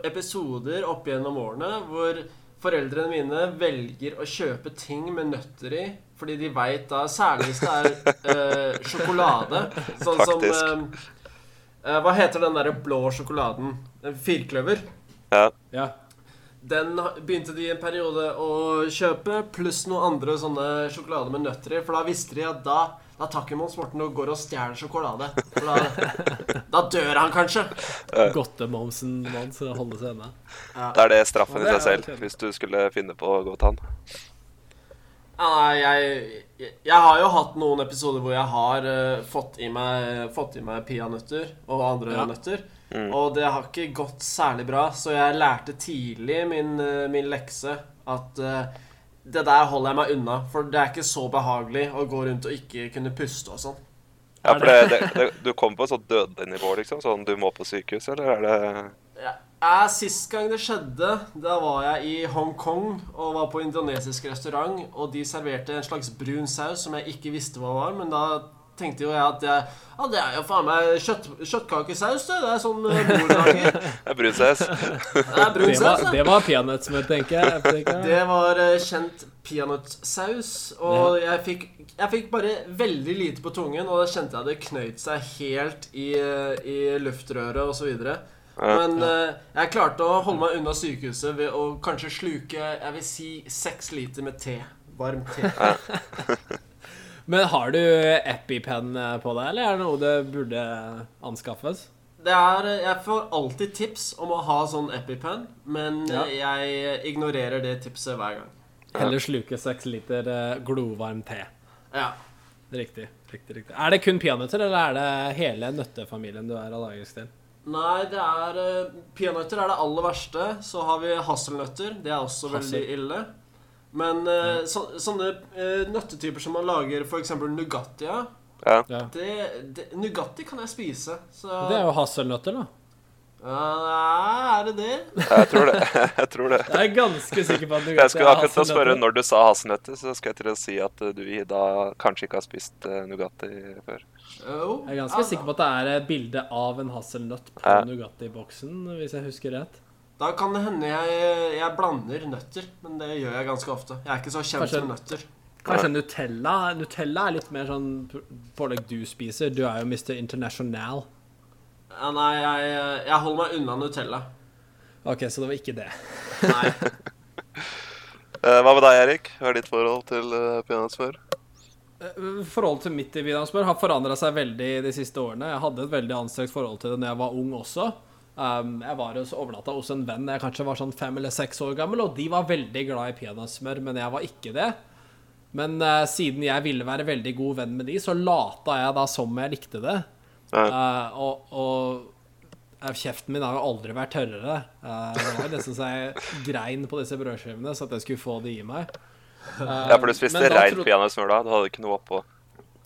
episoder opp gjennom årene hvor foreldrene mine velger å kjøpe ting med nøtter i, fordi de veit da Særlig hvis det er eh, sjokolade. Sånn Faktisk. som eh, eh, Hva heter den derre blå sjokoladen? En Firkløver. Ja. Ja. Den begynte de en periode å kjøpe, pluss noen andre sånne sjokolader med nøtter i. For da visste de at da, da tar ikke Mons Morten og går og stjeler sjokolade. For da, da dør han kanskje. Godtemomsen Mons å holde seg unna. Da er det straffen Ja, i seg er selv, kjent. hvis du skulle finne på å gå til han. Ja, nei, jeg, jeg, jeg har jo hatt noen episoder hvor jeg har uh, fått, i meg, fått i meg peanøtter og andre Ja. nøtter. Mm. Og det har ikke gått særlig bra, så jeg lærte tidlig min, eh, min lekse at eh, det der holder jeg meg unna. For det er ikke så behagelig å gå rundt og ikke kunne puste og sånn. Ja, for det, det, det, Du kom på et sånt dødelig nivå, liksom? Sånn du må på sykehus, eller er det Ja, eh, Sist gang det skjedde, da var jeg i Hongkong og var på indonesisk restaurant, og de serverte en slags brun saus som jeg ikke visste hva var, men da tenkte jo jeg at jeg, ja, det er jo faen meg kjøtt, kjøttkakesaus, det. Det er sånn uh, bordlager. Det er brun saus. Det er brun Det var, saus, det. var peanøttsmør, tenker jeg. tenker. Det var eh, kjent peanøttsaus, og jeg fikk, jeg fikk bare veldig lite på tungen, og da kjente jeg det knøyt seg helt i, eh, i luftrøret videre. Men uh, jeg klarte å holde meg unna sykehuset ved å kanskje sluke jeg vil si seks liter med te. Varm te. Men har du EpiPen eh, på deg, eller er det noe det burde anskaffes? Det er, eh, jeg får alltid tips om å ha sånn EpiPen, men Ja. jeg ignorerer det tipset hver gang. Heller sluke seks liter eh, glovarm te. Ja. Riktig. riktig, riktig. Er det kun peanøtter, eller er det hele nøttefamilien du er allergisk til? Nei, det er Peanøtter er det aller verste. Så har vi hasselnøtter. Det er også Hassel. veldig ille. Men uh, så, sånne uh, nøttetyper som man lager f.eks. Nugatti Ja. Det, det, Nugatti kan jeg spise. Så Det er jo hasselnøtter, da. Uh, Er det det? Jeg tror det. Jeg tror det. Jeg er ganske sikker på at Nugatti er hasselnøtter. Jeg skulle akkurat til å spørre når du sa hasselnøtter, så skal jeg til å si at eh, du da kanskje ikke har spist uh, Nugatti før. Jo. Jeg er ganske sikker på at det er et bilde av en hasselnøtt på. Nugatti-boksen, hvis jeg husker rett. Da kan det hende jeg, jeg blander nøtter, men det gjør jeg ganske ofte. Jeg er ikke så kjent Kanskje- med nøtter. Kanskje Nutella Nutella er litt mer sånn pålegg du spiser. Du er jo Mr. International. Ja, nei, jeg, jeg holder meg unna Nutella. OK, så det var ikke det. Nei. Eh, Hva med deg, Erik? Hva er ditt forhold til uh, peanøttsmør? Eh, Forholdet til mitt i peanøttsmør har forandra seg veldig de siste årene. Jeg hadde et veldig anstrengt forhold til det når jeg var ung også. Um, jeg var hos- overnatta hos en venn jeg kanskje var sånn fem eller seks år gammel, og de var veldig glad i peanøttsmør, men jeg var ikke det. Men uh, siden jeg ville være veldig god venn med de, så lata jeg da som jeg likte det. Eh, og, og eh, kjeften min har jo aldri vært tørrere. Det var nesten så jeg grein på disse brødskivene så at jeg skulle få de i meg. Ja, for du spiste reint peanøttsmør da? Du hadde ikke noe oppå?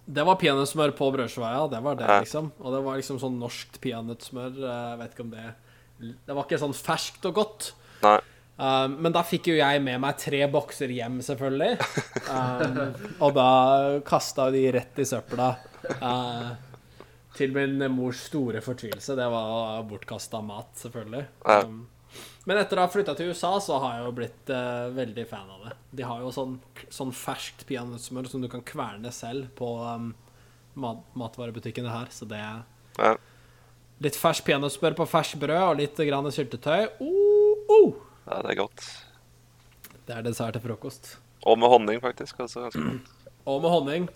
Det var peanøttsmør på brødskiva. Det var det, liksom. Og det var liksom sånn norskt peanøttsmør. eh, vet ikke om det Det var ikke sånn ferskt og godt. Nei. Um, men da fikk jo jeg med meg tre bokser hjem, selvfølgelig. Um, og da kasta de rett i søpla. Uh, til min mors store fortvilelse. Det var bortkasta mat, selvfølgelig. Um, men etter å ha flytta til USA, så har jeg jo blitt uh, veldig fan av det. De har jo sånn, sånn ferskt peanøttsmør som du kan kverne selv på um, mat matvarebutikkene her, så det Ja. Litt ferskt peanøttsmør på ferskt brød og litt grann syltetøy. Uh, uh. ja, det er godt. Det er dessert til frokost. Og med honning, faktisk. Også ganske godt. Og med honning.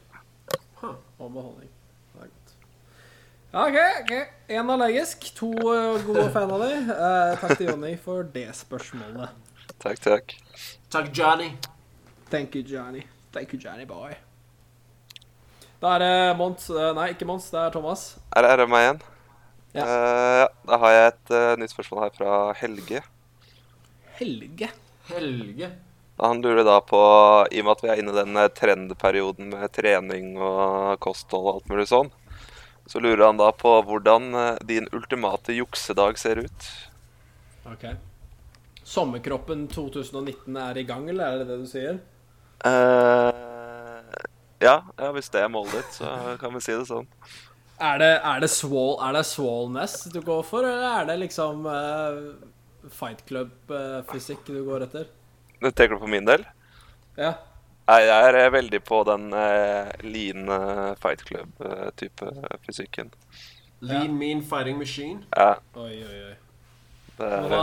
Og med honning. Det er godt. Ja, OK. ok. Én allergisk, to uh, gode fan av deg. Eh, takk til Jonny for det spørsmålet. Takk, takk. Takk, Johnny. Thank you, Johnny. Thank you, Johnny boy. Da er det Mons eh, Nei, ikke Mons, det er Thomas. Er, er det meg igjen? Ja. Eh, ja. Da har jeg et eh, nytt spørsmål her fra Helge. Helge. Helge. Han lurer da på, i og med at vi er inne i den eh, trendperioden med trening og kosthold og alt mulig sånn, så lurer han da på hvordan eh, din ultimate juksedag ser ut. OK. Sommerkroppen 2019 er i gang, eller er det det du sier? Uh, ja, ja, hvis det er målet ditt, så kan vi si det sånn. Er det, er det, swall, er det swallness du går for, eller er det liksom uh, Fight Club-fysikk du går etter? Det tenker du på min del? Ja. Nei, jeg er eh, veldig på den eh, lean eh, fight club-type fysikken. Lean Mean Fighting Machine. Ja, Oi, oi, oi. det er, Hva,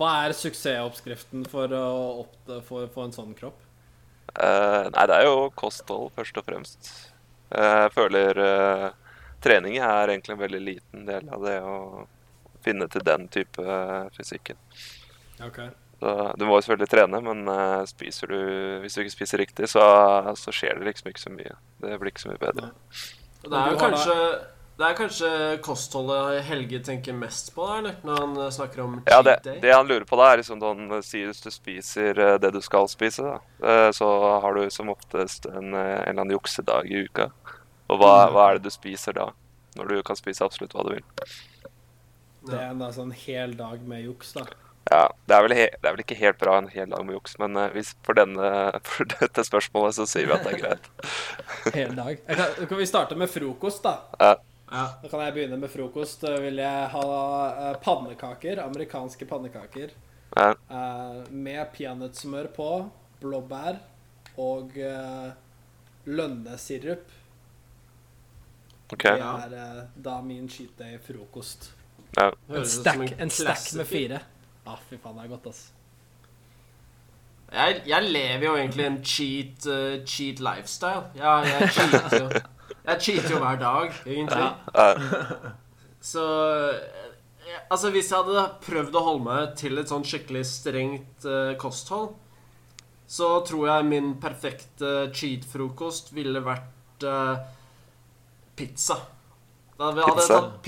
hva er suksessoppskriften for å opp, for, for en sånn kropp? eh, Nei, det er jo kosthold, først og fremst. Eh, Jeg føler eh, trening er egentlig en veldig liten del av det å finne til den type eh, fysikken. Ok. Så du må jo selvfølgelig trene, men eh, spiser du, hvis du ikke spiser riktig, så, så skjer det liksom ikke så mye. Det blir ikke så mye bedre. Ja. Det er jo kanskje Det er kanskje kostholdet Helge tenker mest på, der, Når han eh, snakker om cheat Ja, det, day? det han lurer på da, er liksom han Sier hvis du spiser eh, det du skal spise, da, eh, så har du som oftest en, eh, en eller annen juksedag i uka. Og hva, Mm. hva er det du spiser da? Når du kan spise absolutt hva du vil. Det er en da, sånn hel dag med juks, da. Ja, det er vel, he det er vel ikke helt bra en hel dag med juks, men eh, hvis, for, denne, for dette spørsmålet så sier vi at det er greit. Hel dag. Jeg kan, kan vi starte med frokost, da? Ja, Ja. Da kan jeg begynne med frokost. Da vil jeg ha eh, pannekaker. Amerikanske pannekaker. ja, eh, med peanøttsmør på, blåbær og uh, lønnesirup. Okay. Det er da min cheat day-frokost. Ja. En en stack med klassiker. fire. Ja, fy faen, det er godt, ass. Jeg, jeg lever jo egentlig en cheat, uh, cheat lifestyle. Ja, jeg cheater jo. Jeg cheater jo hver dag, egentlig. Ja. Så eh, Altså, hvis jeg hadde prøvd å holde meg til et sånn skikkelig strengt uh, kosthold, så tror jeg min perfekte cheat-frokost ville vært uh, pizza. Da hadde jeg Pizza? tatt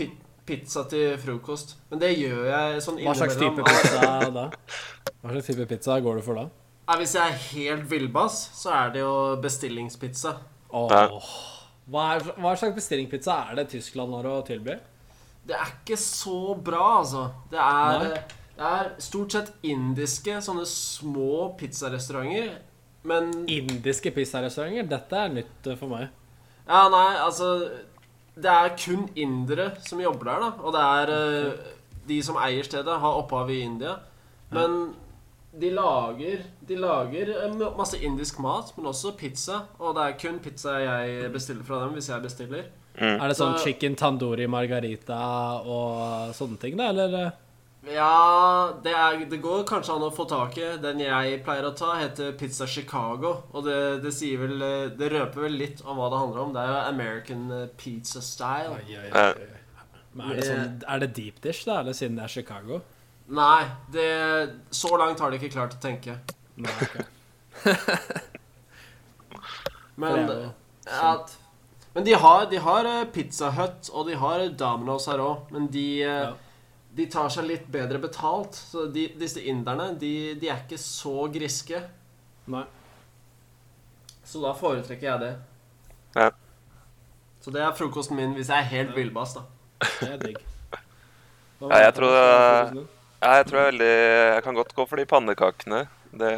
pizza til frokost. Men det gjør jeg sånn Hva slags type pizza da? Hva slags type pizza går du for da? Ja, hvis jeg er helt villbass, så er det jo bestillingspizza. Åh. Hva, er, hva slags bestillingspizza er det Tyskland har å tilby? Det er ikke så bra, altså. Det er, det er stort sett indiske, sånne små pizzarestauranter. Men Indiske pizzarestauranter? Dette er nytt for meg. Ja, nei, altså Det er kun indere som jobber der, da. Og det er eh, de som eier stedet, har opphav i India. Men de lager De lager eh, masse indisk mat, men også pizza. Og det er kun pizza jeg bestiller fra dem hvis jeg bestiller. Er det sånn chicken tandoori margarita og sånne ting, da, eller? Ja, det, er, det går kanskje an å få tak i. Den jeg pleier å ta, heter Pizza Chicago. Og det, det sier vel Det røper vel litt om hva det handler om. Det er jo American eh, pizza style. Ja. Men er det, sånn, er det deep dish, da, eller siden det er Chicago? Nei, det Så langt har de ikke klart å tenke. Nei, okay. Men er Men de har, de har eh, Pizza Hut, og de har Domino's her òg. Men de, eh, Ja. De tar seg litt bedre betalt. Så de, disse inderne, de, de er ikke så griske. Nei. Så da foretrekker jeg det. Ja. Så det er frokosten min hvis jeg er helt villbass, da. Det er digg. Ja, jeg tror det- Ja, jeg tror jeg, er veldig, jeg kan godt gå for de pannekakene. Det,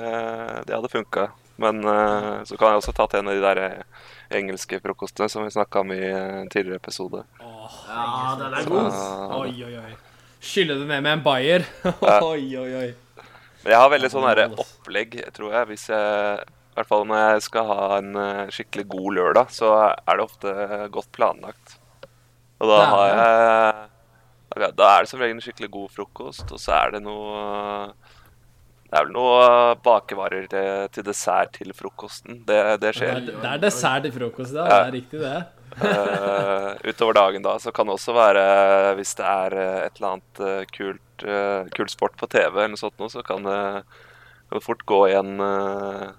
det hadde funka. Men uh, så kan jeg også tatt en av de der eh, engelske frokostene som vi snakka om i eh, en tidligere episode. Åh, Ja, den er god. Oi, oi, oi. Skylle det ned med en bayer. oi, oi, oi. Men jeg har veldig sånn her opplegg, tror jeg. Hvis jeg I hvert fall når jeg skal ha en eh, skikkelig god lørdag, så er det ofte godt planlagt. Og da har jeg Da da er det som regel en skikkelig god frokost, og så er det noe Det er vel noe bakevarer til, til dessert til frokosten. Det, det Det er, det er dessert til frokost, ja. Det er riktig, det. Eh, utover dagen da, så kan det også være Hvis det er eh, et eller annet eh, kult, uh, kult sport på TV, eller noe sånt, så kan det, kan det fort gå i en uh,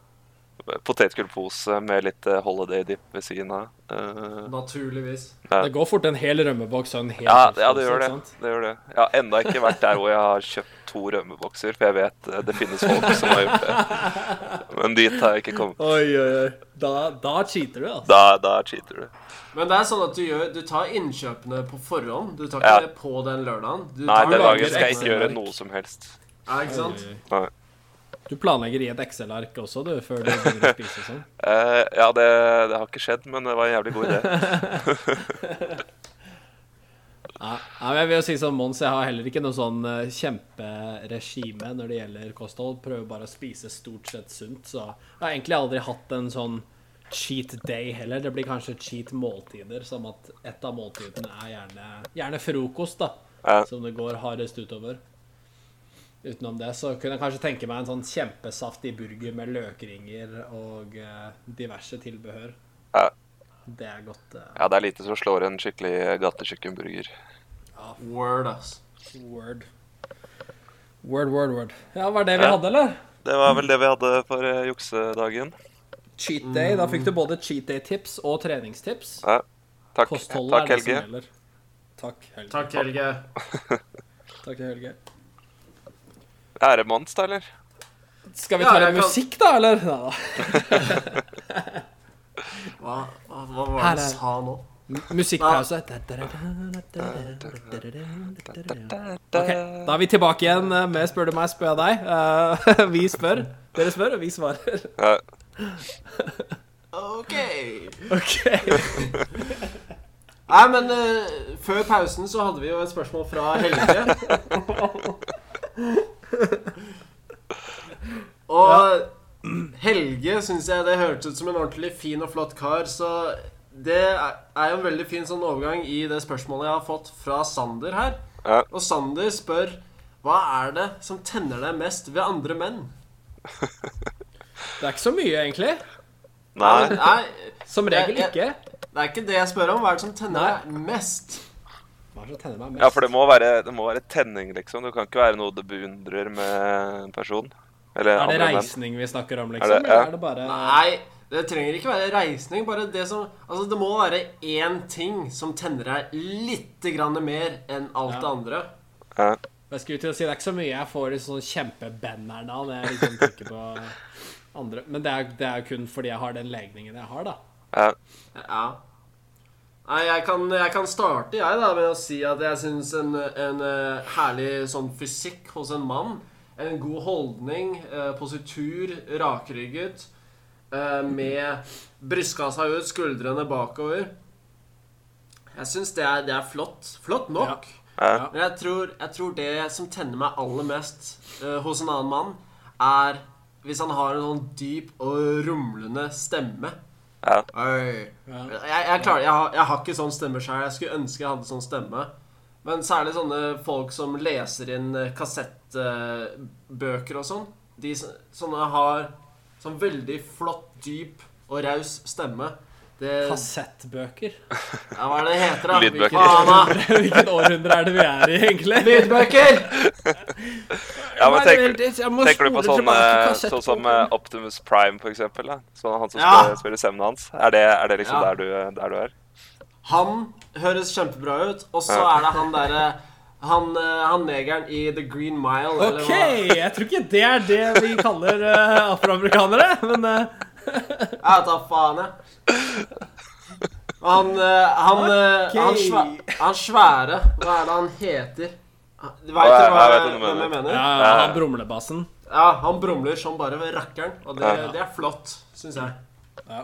potetgullpose med litt eh, holiday dip ved siden av. Uh, Naturligvis. Ja. Det går fort en hel rømmeboks og en hel ja, ja, det gjør det. det gjør det. Jeg har ennå ikke vært der hvor jeg har kjøpt to rømmebokser, for jeg vet eh, det finnes folk som har gjort det. Men dit har jeg ikke kommet. Oi, oi, oi. Da, da cheater du, altså. Da, da cheater du. Men det er sånn at du, gjør, du tar innkjøpene på forhånd. Du tar ikke Ja. det på den lørdagen. Du Nei, den dagen skal jeg ikke gjøre noe som helst. Ja, ikke sant? Oi, oi. Nei. Du planlegger i et Excel-ark også, du, før du begynner å spise sånn? Uh, ja, det, det har ikke skjedd, men det var en jævlig god idé. Ja, jeg vil jo si som Mons, jeg har heller ikke noe sånn eh, kjemperegime når det gjelder kosthold. Prøver bare å spise stort sett sunt, så jeg har egentlig aldri hatt en sånn cheat day heller. Det blir kanskje cheat måltider, som at et av måltidene er gjerne, gjerne frokost, da. Ja. Som det går hardest utover. Utenom det så kunne jeg kanskje tenke meg en sånn kjempesaftig burger med løkringer og eh, diverse tilbehør. Ja. Det er godt. eh, ja, det er lite som slår en skikkelig gatekjøkkenburger. Word, ass. Word. Word, word, word. Ja, var det vi Ja. hadde, eller? Det var vel det vi hadde for eh, juksedagen. Cheat day. Da fikk du både cheat day-tips og treningstips. Ja. Takk, takk Helge. Takk, Helge. Takk, Helge. Takk, Helge. Er det da, eller? Skal vi ta ja, litt kan- musikk, da, eller? Hva, hva, var det du sa nå? Musikkpause. Ok, Da er vi tilbake igjen eh, med Spør du meg, spør jeg deg. Eh, vi spør, dere spør, og vi svarer. OK. Ok. Nei, men uh, før pausen så hadde vi jo et spørsmål fra Helge. Og Helge syns jeg det hørtes ut som en ordentlig fin og flott kar, så det er jo en veldig fin sånn overgang i det spørsmålet jeg har fått fra Sander her. Ja. Og Sander spør hva er det som tenner deg mest ved andre menn? Det er ikke så mye, egentlig. Nei. Nei, Som regel ikke. det er ikke det jeg spør om. Hva er det som tenner Nei. deg mest? Hva er som tenner meg mest? Ja, for det må, være, det må være tenning, liksom. Det kan ikke være noe du beundrer med en person. Eller Er det andre menn. reisning vi snakker om, Er liksom? det- ja. Eller er det bare Nei, det trenger ikke være reisning. Bare det som Altså, det må være én ting som tenner deg litt grann mer enn alt Ja. det andre. Ja. Jeg skulle til å si Det er ikke så mye jeg får i sånn kjempebanneren av når jeg liksom tenker på andre. Men det er, det er jo kun fordi jeg har den legningen jeg har, da. Ja. Ja. Nei, jeg kan, jeg kan starte, jeg, da, med å si at jeg syns en, en uh, herlig sånn fysikk hos en mann En god holdning, uh, positur, rakrygget, uh, med brystkassa ut, skuldrene bakover. Jeg syns det, det er flott. Flott nok. Ja. Men jeg tror, jeg tror det som tenner meg aller mest hos en annen mann, er hvis han har en sånn dyp og rumlende stemme. Ja. Oi. Jeg, jeg, klarer, jeg, har, jeg har ikke sånn stemme sjøl. Jeg skulle ønske jeg hadde sånn stemme. Men særlig sånne folk som leser inn eh, kassettbøker og sånn. De sånne har sånn veldig flott, dyp og raus stemme. Det, Kassettbøker. ja, hva er det det heter, da? Lydbøker. Hvilket. Hvilket århundre er det vi er i, egentlig? Lydbøker! ja, men tenk, tenker du på sånn, eh, sånn som eh, Optimus Prime, for eksempel? Da? Sånn han som Ja. spiller, spiller stemmen hans? Er det, er det liksom Ja. der, du, der du er? Han høres kjempebra ut, og så er det han derre han, eh, han negeren i The Green Mile, eller OK, jeg tror ikke det er det vi kaller uh, afroamerikanere, men eh, Jeg tar faen, jeg. Han eh, Han, okay. han, Ok. svæ, han svære Hva er det han heter? Du veit Ja, hva jeg- jeg vet jeg, hva hvem jeg mener. ja, Ja. ja, han brumlebassen. Han brumler som bare ved rakkeren, og det, Ja. det er flott, syns jeg. Ja.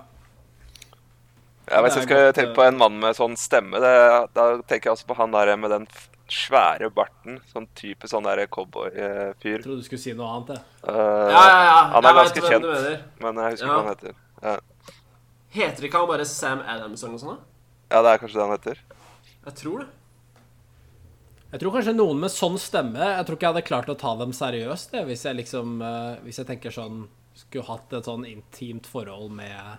Ja, hvis jeg skal tenke eh. på en mann med sånn stemme, det, da tenker jeg også på han der med den svære barten. Sånn type sånn der cowboyfyr. Trodde du skulle si noe annet. jeg. Uh, Ja, ja, ja. Han er jeg ganske kjent. Men jeg husker Ja. hva han heter. Ja. Heter ikke han bare Sam Adams eller noe sånt? da? ja, det er kanskje det han heter. Jeg tror det. Jeg tror kanskje noen med sånn stemme Jeg tror ikke jeg hadde klart å ta dem seriøst det, hvis jeg liksom eh, Hvis jeg tenker sånn Skulle hatt et sånn intimt forhold med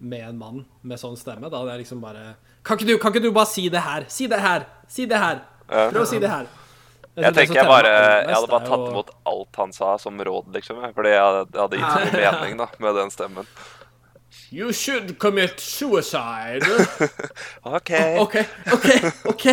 Med en mann med sånn stemme. Da hadde jeg liksom bare Kan ikke du, kan ikke du bare si det her? Si det her! Si det her! Prøv å si det her. Jeg jeg tenker jeg bare Jeg hadde bare tatt imot alt han sa som råd, liksom. Fordi jeg hadde, gitt så mye mening da, med den stemmen. You should commit suicide. OK. OK, OK, OK.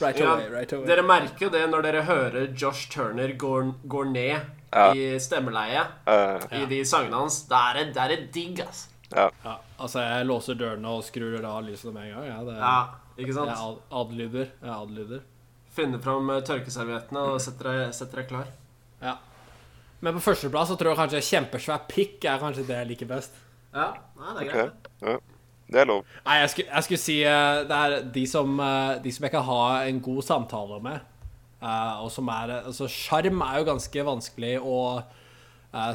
right Ja, away, right away. Dere merker jo det når dere hører Josh Turner går, går ned Ja. i stemmeleie Uh, i de sangene hans. Det er det, det er digg, ass. ja. Ja, altså, jeg låser dørene og skrur av lysene med en gang. Ja, det, Ja, ikke sant? Jeg adlyder. Jeg adlyder. Finne fram eh, tørkeserviettene og setter deg, setter deg klar. Ja. Men på førsteplass så tror jeg kanskje kjempesvær pikk er kanskje det jeg liker best. Ja, Nei, det er greit. Okay. Ja. Det er lov. Nei, jeg skulle, jeg skulle si eh, det er de som, eh, de som jeg kan ha en god samtale med. eh, og som er Altså, sjarm er jo ganske vanskelig å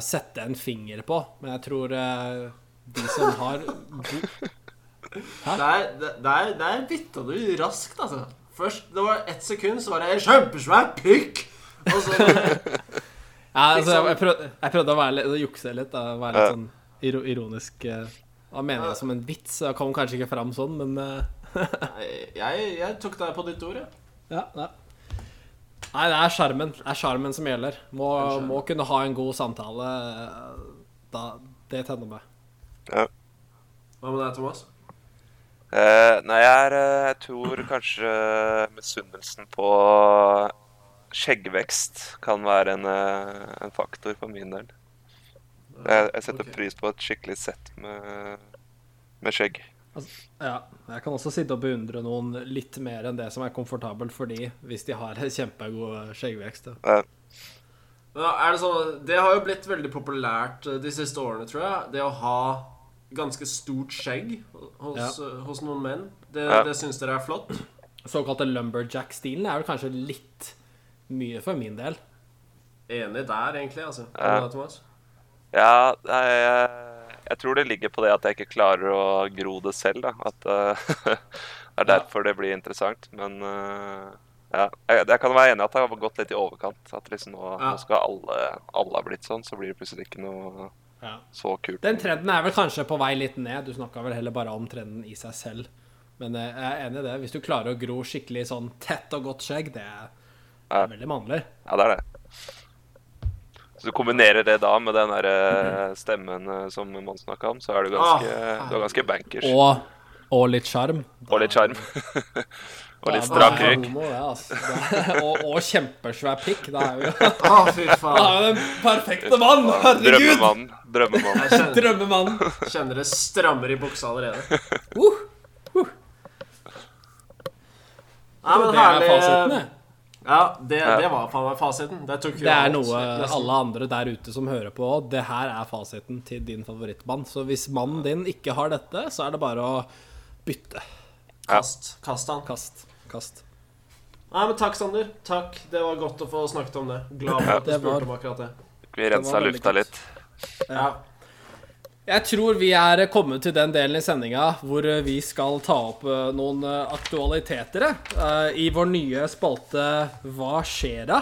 sette en finger på, men jeg tror de som har god Det er, der det er, det er bytta du raskt, altså. Først, Det var ett sekund, så var det kjempesvær pikk! Og så Ja, altså, jeg, prøvde, jeg prøvde å være litt, å jukse litt, da, være litt sånn iro, ironisk. eh. Da mener jeg som en vits. Jeg kom kanskje ikke fram sånn, men eh, jeg, jeg tok deg på ditt ord, jeg. ja, ja. Nei, det er sjarmen. Det er sjarmen som gjelder. Må, må kunne ha en god samtale. eh, Da, det tenner meg. Ja. Hva med deg, Thomas? Eh, nei, jeg, er, eh, jeg tror kanskje misunnelsen på skjeggvekst kan være en, eh, en faktor for min del. Jeg, jeg setter okay. pris på et skikkelig sett med, med skjegg. Ja, jeg kan også sitte og beundre noen litt mer enn det som er komfortabelt for de, hvis de har kjempegod skjeggvekst. Ja. Eh, Ja, er det sånn Det har jo blitt veldig populært eh, de siste årene, tror jeg. Det å ha ganske stort skjegg hos, ja. hos noen menn. Det, Ja. det syns dere er flott? Såkalte lumberjack-stilen er vel kanskje litt mye for min del. Enig der, egentlig. altså. Ja. Ja, jeg, jeg tror det ligger på det at jeg ikke klarer å gro det selv. da. At uh, Det er derfor det blir interessant. Men uh, ja, jeg, jeg kan være enig i at det har gått litt i overkant. At liksom nå, Ja. nå skal alle, alle ha blitt sånn, så blir det plutselig ikke noe Ja. så kult. Den trenden er vel kanskje på vei litt ned. Du snakka vel heller bare om trenden i seg selv. Men eh, jeg er enig i det. Hvis du klarer å gro skikkelig sånn tett og godt skjegg, det er, er veldig mannlig. Ja, det er det. Så du kombinerer det da med den der eh, stemmen eh, som man snakka om, så er du ganske, Ah, du er ganske bankers. Og, og litt sjarm. Og litt sjarm. og litt strak rygg. altså. Og, og kjempesvær pikk. Det er jo Å, fy faen. er jo den perfekte mann! Herregud! Drømmemannen. Drømmemannen. Kjenner, Drømmemann. kjenner det strammer i buksa allerede. Uh, Ja, men det er fasiten, det. Ja, det, det var faen meg fasiten. Det tok Det er noe nesten. alle andre der ute som hører på. Det her er fasiten til din favorittband. Så hvis mannen din ikke har dette, så er det bare å bytte. Kast. Kast han. Kast. Kast. Nei, men takk, Sander. Takk. Det var godt å få snakket om det. Glad for at du spurte om akkurat det. Vi rensa lufta litt. Ja. Jeg tror vi er kommet til den delen i sendinga hvor vi skal ta opp eh, noen eh, aktualiteter eh, i vår nye spalte Hva skjer da?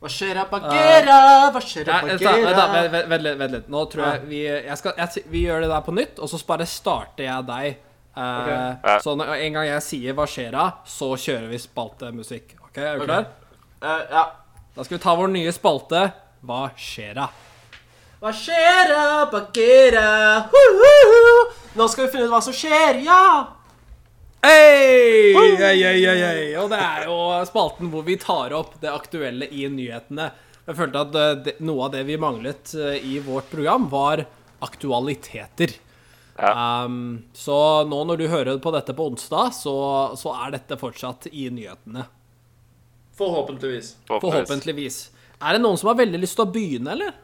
Hva skjer da, Bagheera? Hva skjer da, Nei, vent, vent, Bagheera? Vent litt. Nå tror jeg vi jeg skal, jeg, Vi gjør det der på nytt, og så bare starter jeg deg. Eh, Ja. Så når, en gang jeg sier 'hva skjer da', så kjører vi spaltemusikk. Ok, Er du Ok. klar? Uh, ja. Da skal vi ta vår nye spalte 'Hva skjer da'? Hva skjer da, Bagheera? Nå skal vi finne ut hva som skjer, ja! Hei! Hei, hei, hei. Og det er jo spalten hvor vi tar opp det aktuelle i nyhetene. Jeg følte at eh, det, noe av det vi manglet eh, i vårt program, var aktualiteter. Um, så nå når du hører på dette på onsdag, så, så er dette fortsatt i nyhetene. Forhåpentligvis. Forhåpentligvis. Er det noen som har veldig lyst til å begynne, eller?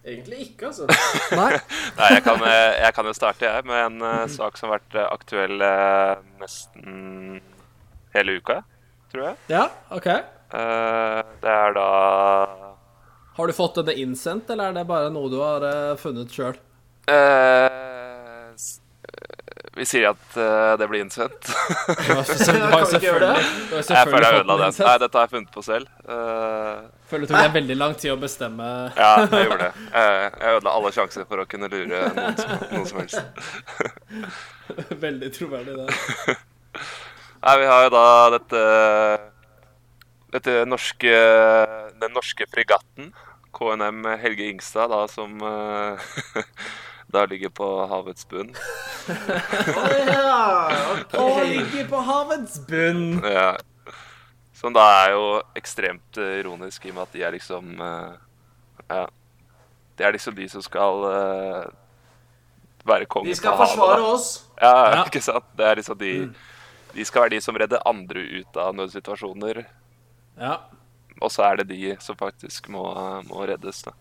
Egentlig ikke, altså. Nei? Nei, jeg kan, eh, jeg kan jo starte, jeg, med en uh, sak som har vært eh, aktuell uh, nesten hele uka, tror jeg. Ja, OK. Uh, det er da Har du fått denne innsendt, eller er det bare noe du har funnet sjøl? Eh, eh, Vi sier at uh, det blir innsendt. Ja, det? jeg føler jeg ødela den. Nei, dette har jeg funnet på selv. Uh, Føler det tok deg veldig lang tid å bestemme ja, jeg gjorde det. Eh, jeg ødela alle sjanser for å kunne lure noen som, noen som helst. Veldig troverdig, det. Nei, vi har jo da dette Dette norske Den norske fregatten, KNM Helge Ingstad, da som da ligger på havets bunn. Å ja. Og ligger på havets bunn. Ja. Som da er jo ekstremt eh, ironisk, i og med at de er liksom eh, Ja. Det er liksom de som skal eh, være kongen De skal forsvare havet, oss. Ja, Ja. ikke sant? Det er liksom de De skal være de som redder andre ut av nødsituasjoner. Ja. Og så er det de som faktisk må, må reddes, da.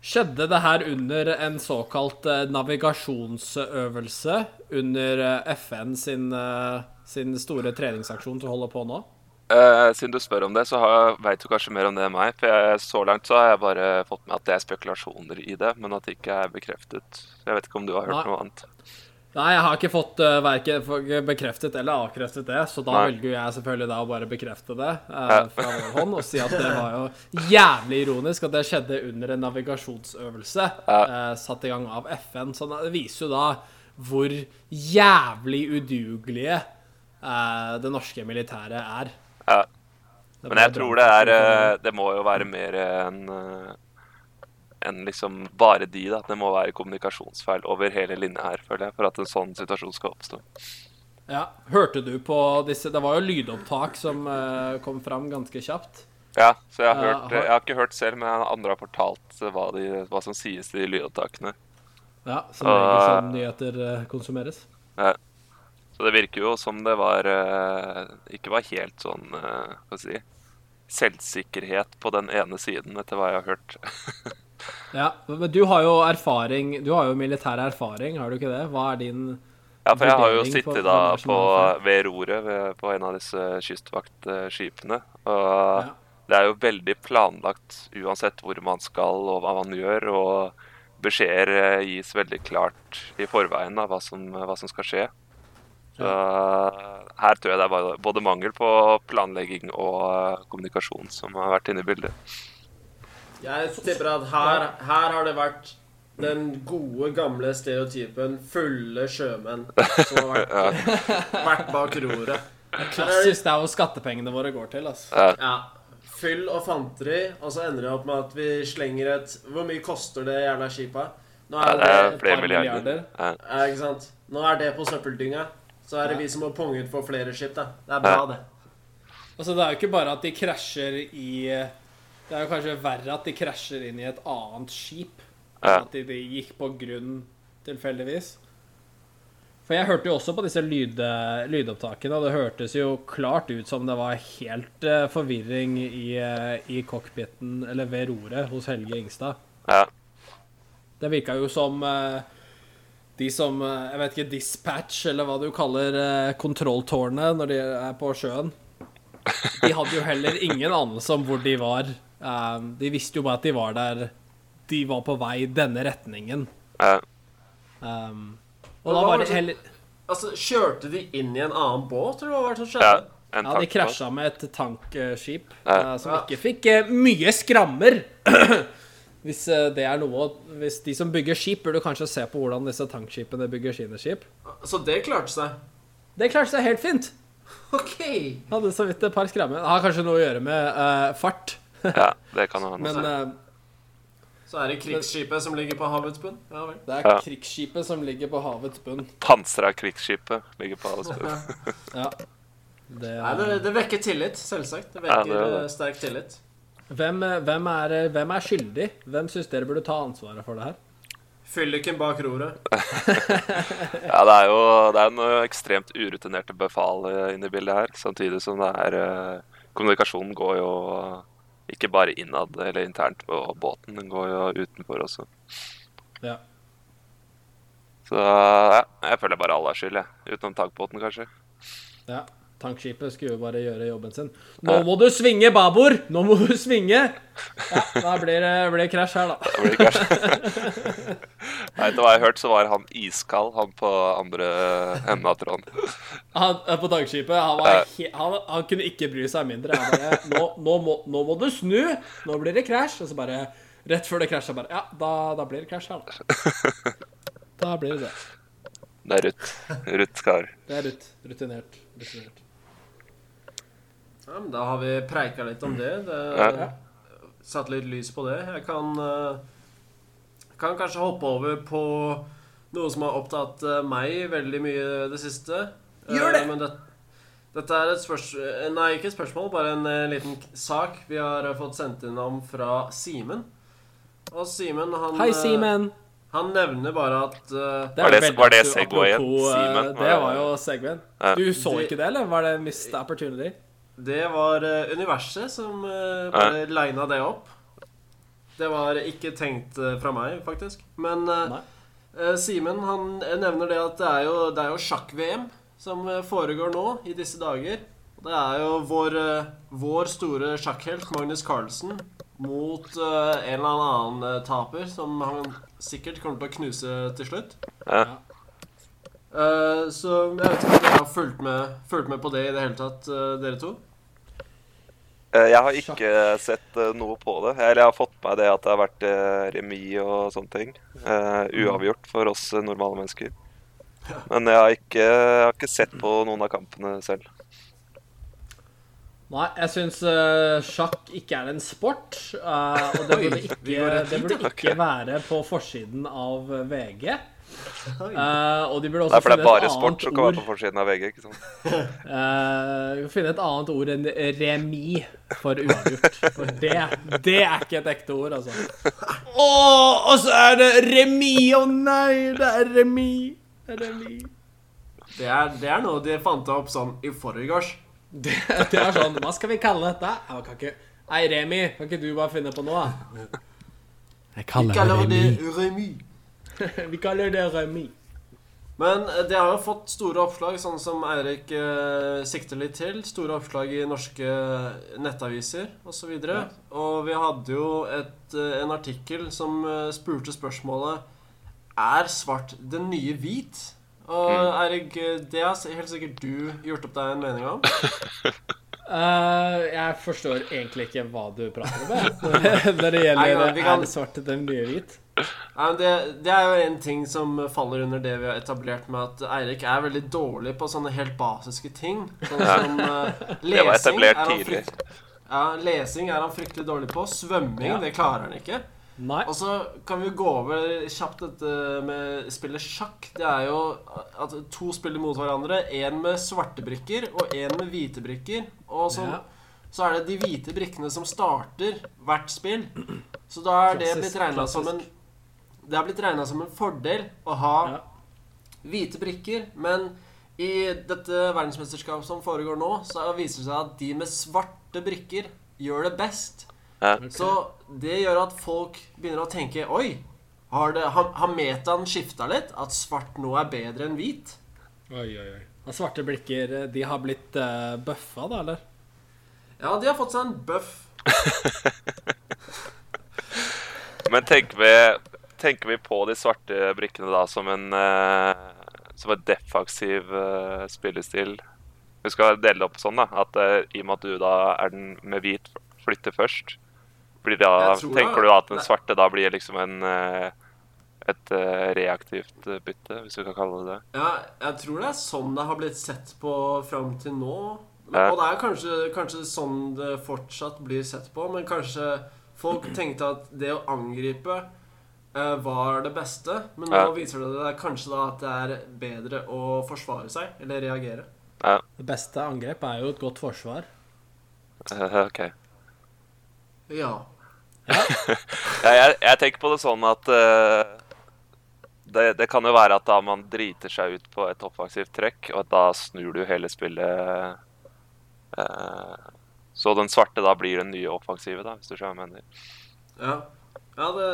Skjedde det her under en såkalt eh, navigasjonsøvelse under eh, FN sin, eh, sin store treningsaksjon som holder på nå? Eh, siden du spør om det, så veit du kanskje mer om det enn meg. For jeg, så langt så har jeg bare fått med at det er spekulasjoner i det, men at det ikke er bekreftet. Jeg vet ikke om du har hørt Nei. noe annet. Nei, jeg har ikke fått uh, verken bekreftet eller avkreftet det, så da Nei. velger jeg selvfølgelig da å bare bekrefte det uh, fra vår hånd og si at det var jo jævlig ironisk at det skjedde under en navigasjonsøvelse uh, satt i gang av FN. Så det viser jo da hvor jævlig udugelige uh, det norske militæret er. Ja. Men jeg tror det er eh, Det må jo være mer enn eh, enn liksom bare de. da. Det må være kommunikasjonsfeil over hele linja her, føler jeg, for at en sånn situasjon skal oppstå. Ja. Hørte du på disse Det var jo lydopptak som uh, kom fram ganske kjapt. Ja, så jeg har, Ja, hørt, har- jeg har ikke hørt selv, men andre har fortalt hva, de, hva som sies i lydopptakene. Ja, Som er regel sånn nyheter eh, konsumeres. Ja. Så det virker jo som det var eh, Ikke var helt sånn eh, Hva skal jeg si Selvsikkerhet på den ene siden, etter hva jeg har hørt. Ja, Men du har jo erfaring Du har jo militær erfaring, har du ikke det? Hva er din Ja, for jeg har jo sittet da på, ved roret ved, på en av disse kystvaktskipene. Og Ja. det er jo veldig planlagt uansett hvor man skal og hva man gjør. Og beskjeder eh, gis veldig klart i forveien av hva som, hva som skal skje. Så her tror jeg det er både mangel på planlegging og eh, kommunikasjon som har vært inne i bildet. Jeg tipper at her, her har det vært den gode, gamle stereotypen fulle sjømenn som har vært, vært bak roret. Klassisk, det er jo skattepengene våre går til, altså. Ja. Fyll og fanteri, og så ender det opp med at vi slenger et Hvor mye koster det jævla skipet? Nå er det er et flere par milliarder. milliarder. Ja. Ja, ikke sant? Nå er det på søppeldynga. Så er det Ja. vi som må punge ut for flere skip, da. Det er bra, det. Altså, det er jo ikke bare at de krasjer i Det er jo kanskje verre at de krasjer inn i et annet skip. Ja. At de, de gikk på grunn tilfeldigvis. For jeg hørte jo også på disse lyd, lydopptakene, og det hørtes jo klart ut som det var helt uh, forvirring i, uh, i cockpiten, eller ved roret, hos Helge Ingstad. Ja. Det virka jo som uh, de som Jeg vet ikke, dispatch, eller hva du kaller kontrolltårnet når de er på sjøen. De hadde jo heller ingen anelse om hvor de var. Eh, de visste jo bare at de var der De var på vei denne retningen. Ja. Um, Og da var det heller Altså, Kjørte de inn i en annen båt, eller hva var det som skjedde? Ja, Ja, de krasja med et tankskip Ja. uh, som Ja. ikke fikk uh, mye skrammer. Hvis eh, det er noe Hvis de som bygger skip, burde kanskje se på hvordan disse tankskipene bygger sine skip. Så det klarte seg. Det klarte seg helt fint. OK. Hadde så vidt et par skrammer. Det har kanskje noe å gjøre med fart, Ja, det kan hende. men uh, Så er det krigsskipet som ligger på havets bunn. Ja vel. det er Ja. krigsskipet som ligger på havets bunn. Pansra krigsskipet ligger på havets bunn. Ja. Det, Nei, det, det vekker tillit, selvsagt. Det Ja, vekker det det. eh, sterk tillit. hvem, eh, hvem, er, hvem er skyldig? Hvem syns dere burde ta ansvaret for det her? Fylliken bak roret. Ja, det er jo det er noe ekstremt urutinerte befal Inni inne i bildet her. Samtidig som det er Kommunikasjonen går jo ikke bare innad eller internt på båten, den går jo utenfor også. Ja. Så ja, jeg føler bare alle har skyld, jeg. Utenom tankbåten, kanskje. ja. Tankskipet skulle jo bare gjøre jobben sin. Nå må du svinge babord! Nå må du svinge! Ja, da blir det, krasj her, da. Det blir kanskje Nei, Etter hva jeg har hørt, så var han iskald, han på andre enden av tråden. Han på dagskipet? han, var he han, han kunne ikke bry seg mindre. Han bare nå, nå, må, 'Nå må du snu! Nå blir det krasj!' Og så bare Rett før det krasja, bare Ja, da, da blir det krasj her, da. Da blir det det. Det er Ruth. Ruth Skar. Det er Ruth. rutinert. rutinert. Ja, men da har vi preika litt om det. det Ja. Satt litt lys på det. Jeg kan, eh, kan kanskje hoppe over på noe som har opptatt eh, meg veldig mye det siste. Gjør det! Eh, Men det, dette er et spørsmål Nei, ikke et spørsmål, bare en eh, liten sak vi har eh, fått sendt inn om fra Simen. Og Simen, han Hei, eh, Simen. Han nevner bare at uh, Det Var det- var det Segwayen? apropos, eh, Simen? Det var jo Segwayen. Ja. Du så ikke det, eller var det missed opportunity? Det var uh, universet som uh, bare lina det opp. Det var ikke tenkt eh, fra meg, faktisk. Men uh, eh, Simen han nevner det at det er jo, det er jo sjakk-VM som foregår nå i disse dager. Det er jo vår, vår store sjakkhelt Magnus Carlsen mot uh, en eller annen taper som han sikkert kommer til å knuse til slutt. Ja. Uh, så jeg vet ikke om dere har fulgt med, fulgt med på det i det hele tatt, dere to? Eh, Jeg har ikke sett eh, noe på det. Eller jeg har fått med det at det har vært eh, remis og sånne ting. Eh, uavgjort for oss normale mennesker. Men jeg har, ikke, jeg har ikke sett på noen av kampene selv. Nei, jeg syns sjakk ikke er en sport. og det burde ikke, det burde ikke være på forsiden av VG. Eh, og de burde Nei, for det er bare sport som kan være på forsiden av VG. ikke sant? eh, vi må finne et annet ord enn remis for uavgjort. For det, det er ikke et ekte ord, altså. Å, og så er det remis! Å nei, det er remis! Det er remis. Det er, det er noe de fant opp sånn i forgårs. Det, det er sånn Hva skal vi kalle dette? Jeg kan ikke Nei, Remi, kan ikke du bare finne på noe? Jeg kaller det remis. Vi kaller det remis. Men eh, det har jo fått store oppslag, sånn som Eirik eh, sikter litt til. Store oppslag i norske nettaviser osv. Og, Ja. og vi hadde jo et, eh, en artikkel som eh, spurte spørsmålet Er svart den nye hvit? Og Eirik, eh, det har helt sikkert du gjort opp deg en mening om. Uh, jeg forstår egentlig ikke hva du prater om. Når det Nei, gjelder ja, vi kan- er svart den nye hvit. Det, det er jo en ting som faller under det vi har etablert med at Eirik er veldig dårlig på sånne helt basiske ting. Sånn som Det var lesing. er han frykt- Ja, lesing er han fryktelig dårlig på. Svømming, Ja. det klarer han ikke. Nei. Og så kan vi gå over kjapt dette med spillet sjakk. Det er jo at to spiller mot hverandre. Én med svarte brikker og én med hvite brikker. Og så, Ja. så er det de hvite brikkene som starter hvert spill. Så da er det blitt regna som en Det har blitt regna som en fordel å ha Ja. hvite brikker. Men i dette verdensmesterskapet som foregår nå, så viser det seg at de med svarte brikker gjør det best. Ja. Så det gjør at folk begynner å tenke Oi, har, det, har, har metaen skifta litt? At svart nå er bedre enn hvit? Oi, oi, oi. Og svarte blikker, de har blitt uh, bøffa, da, eller? Ja, de har fått seg en bøff. Men tenk vi, tenker vi på de svarte brikkene da som en eh, Som en defensiv eh, spillestil? Vi skal dele det opp sånn, da. At eh, i og med at du da er den med hvit flytter først, blir da, tenker da- du at den svarte da blir liksom en et reaktivt bytte, hvis vi kan kalle det det? Ja, jeg tror det er sånn det har blitt sett på fram til nå. Og det er kanskje, kanskje sånn det fortsatt blir sett på, men kanskje folk tenkte at det å angripe var det beste. Men nå Ja. viser det deg kanskje da at det er bedre å forsvare seg, eller reagere. Det beste angrep er jo et godt forsvar. Uh, OK. Ja. Ja, jeg, jeg tenker på det sånn at uh, det, det kan jo være at da man driter seg ut på et offensivt trekk, og da snur du hele spillet uh, Så den svarte da blir den nye offensive, da, hvis du skjønner hva jeg mener. Ja, ja det,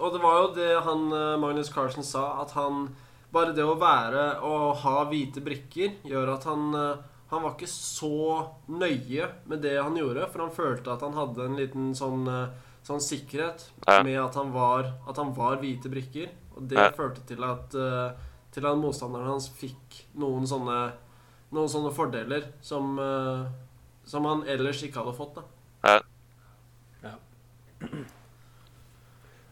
og det var jo det han eh, Magnus Carlsen sa, at han Bare det å være og ha hvite brikker gjør at han eh, Han var ikke så nøye med det han gjorde, for han følte at han hadde en liten sånn eh, Sånn sikkerhet med at han var At han var hvite brikker. Og det førte til at Til at motstanderen hans fikk noen sånne Noen sånne fordeler som Som han ellers ikke hadde fått, da. Ja.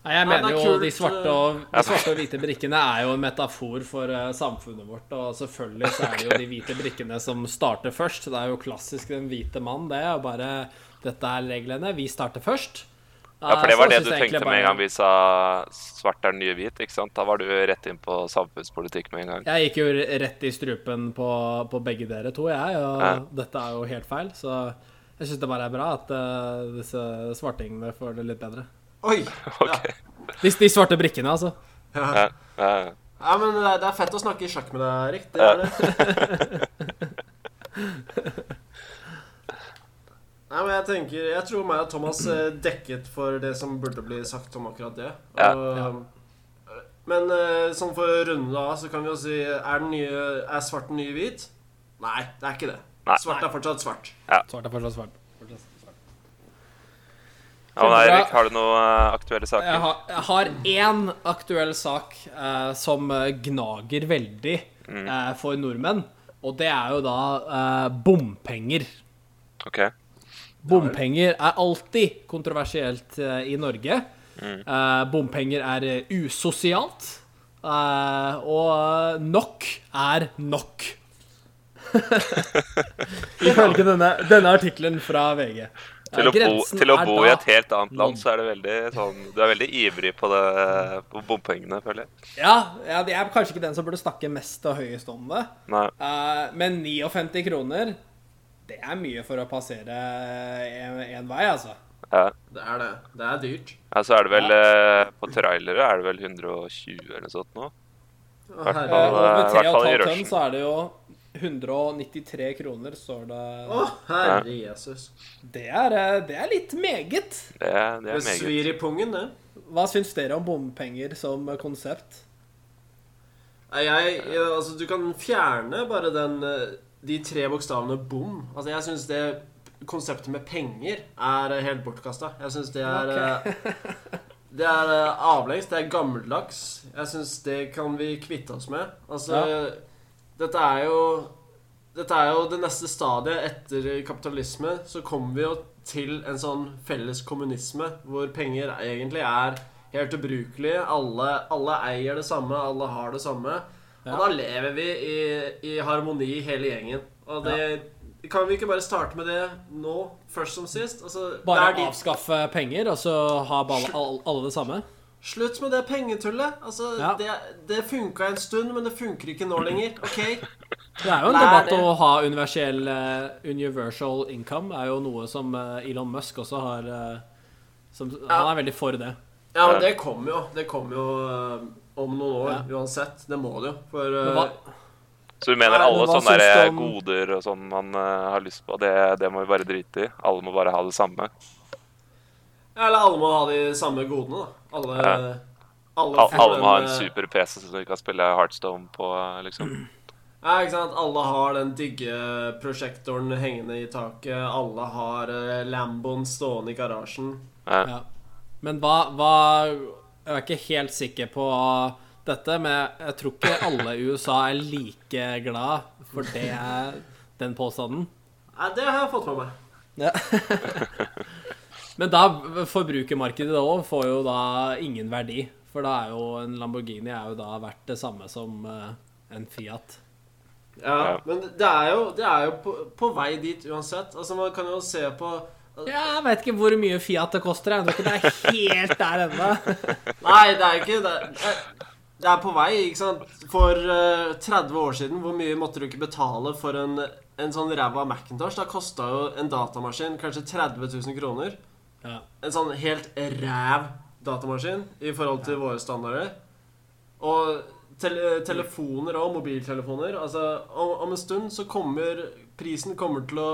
Nei, jeg mener er jo de svarte eh, og, de svarte og hvite brikkene er jo en metafor for eh, samfunnet vårt. Og selvfølgelig så er det jo de hvite brikkene som starter først. Det er jo klassisk den hvite mann. Det Og bare Dette er reglene. Vi starter først. Ja, for det Eh, var så det du tenkte bare... med en gang vi sa svart er den nye hvit, ikke sant? Da var du rett inn på samfunnspolitikk med en gang. Jeg gikk jo rett i strupen på, på begge dere to, jeg. Og Ja. dette er jo helt feil. Så jeg syns det bare er bra at uh, disse svartingene får det litt bedre. Oi! Ok. De, de svarte brikkene, altså. Ja. Ja, ja, ja. Ja, men det er, det er fett å snakke sjakk med deg, Erik. Det er det. Nei, men jeg tenker Jeg tror meg og Thomas eh, dekket for det som burde bli sagt om akkurat det. Ja. Og, Men eh, sånn for å runde av, så kan vi jo si Er, den nye, er svart den nye hvit? Nei, det er ikke det. Nei. Svart er fortsatt svart. Svart er fortsatt svart. Fortsatt svart. Ja, men. Eirik, har du noen eh, aktuelle Jeg saker? har, jeg har én aktuell sak eh, som eh, gnager veldig Mm. eh, for nordmenn. Og det er jo da eh, bompenger. OK. Bompenger er alltid kontroversielt eh, i Norge. Mm. Eh, bompenger er usosialt. eh, og nok er nok. Ifølge denne, denne artikkelen fra VG. Til å, bo, til å bo i et helt annet land, så er det veldig sånn Du er veldig ivrig på det på bompengene, føler jeg. Ja, ja, jeg er kanskje ikke den som burde snakke mest og høyest om det. Nei. Uh, men 59 kroner, det er mye for å passere en vei, altså. Ja. Det er det. Det er dyrt. ja, så er det vel eh, På trailere er det vel 120 eller noe sånt nå. Hvert Uh, over i hvert fall i 3,5 tonn rushen. så er det jo 193 kroner, står det. Å, herre Jesus. Det er, eh, det er litt meget. Det, er- det Det er meget. svir i pungen, det. Hva syns dere om bompenger som konsept? Nei, Jeg, jeg, altså, du kan fjerne bare den eh, De tre bokstavene bom. Altså, jeg syns det konseptet med penger er eh, helt bortkasta. Jeg syns det er okay. Det er eh, avlengs. Det er gammeldags. Jeg syns det kan vi kvitte oss med. Altså Dette er jo Dette er jo det neste stadiet etter kapitalisme. Så kommer vi jo til en sånn felles kommunisme hvor penger egentlig er helt ubrukelige. Alle, alle eier det samme, alle har det samme. Ja. Og da lever vi i, i harmoni hele gjengen. Og det Kan vi ikke bare starte med det nå, først som sist? Altså, Bare avskaffe penger, og så ha alle, alle det samme? Slutt med det pengetullet. Altså, Ja. det, det funka en stund, men det funker ikke nå lenger. OK? Det er jo en Lær debatt å ha universell uh, universal income. er jo noe som uh, Elon Musk også har uh, som, Han er veldig for det. Ja, men det kommer jo. Det kommer jo om noen år Ja. uansett. Det må det jo. For Så du mener alle sånne om- goder og sånn man har lyst på, det, det må vi bare drite i? Alle må bare ha det samme? Ja, Eller alle må ha de samme godene, da. Alle, Ja. alle, Al alle må ha en øh, super PC som du kan spille Heartstone på, eh, liksom? Ja, ikke sant? Alle har den digge prosjektoren hengende i taket. Alle har uh, Lamboen stående i garasjen. Ja. ja. Men hva, hva Jeg er ikke helt sikker på dette, men jeg, tror ikke alle i USA er like glad for det den påstanden. Nei, det har jeg fått med meg. Ja. Men da forbrukermarkedet òg får jo da ingen verdi. For da er jo en Lamborghini er jo da verdt det samme som eh, en Fiat. Ja, Ja. Men det er jo, det er jo på, på vei dit uansett. Altså, Man kan jo se på Ja, jeg vet ikke hvor mye Fiat det koster. Jeg tror ikke det er helt der ennå. Nei, det er ikke det. er- Det er på vei, ikke sant. For uh, 30 år siden, hvor mye måtte du ikke betale for en, en sånn ræva Macintosh? Da kosta jo en datamaskin kanskje 30 000 kroner. Ja. En sånn helt ræv datamaskin i forhold til våre standarder. Og tele telefoner og mobiltelefoner Altså, om, om en stund så kommer prisen kommer til å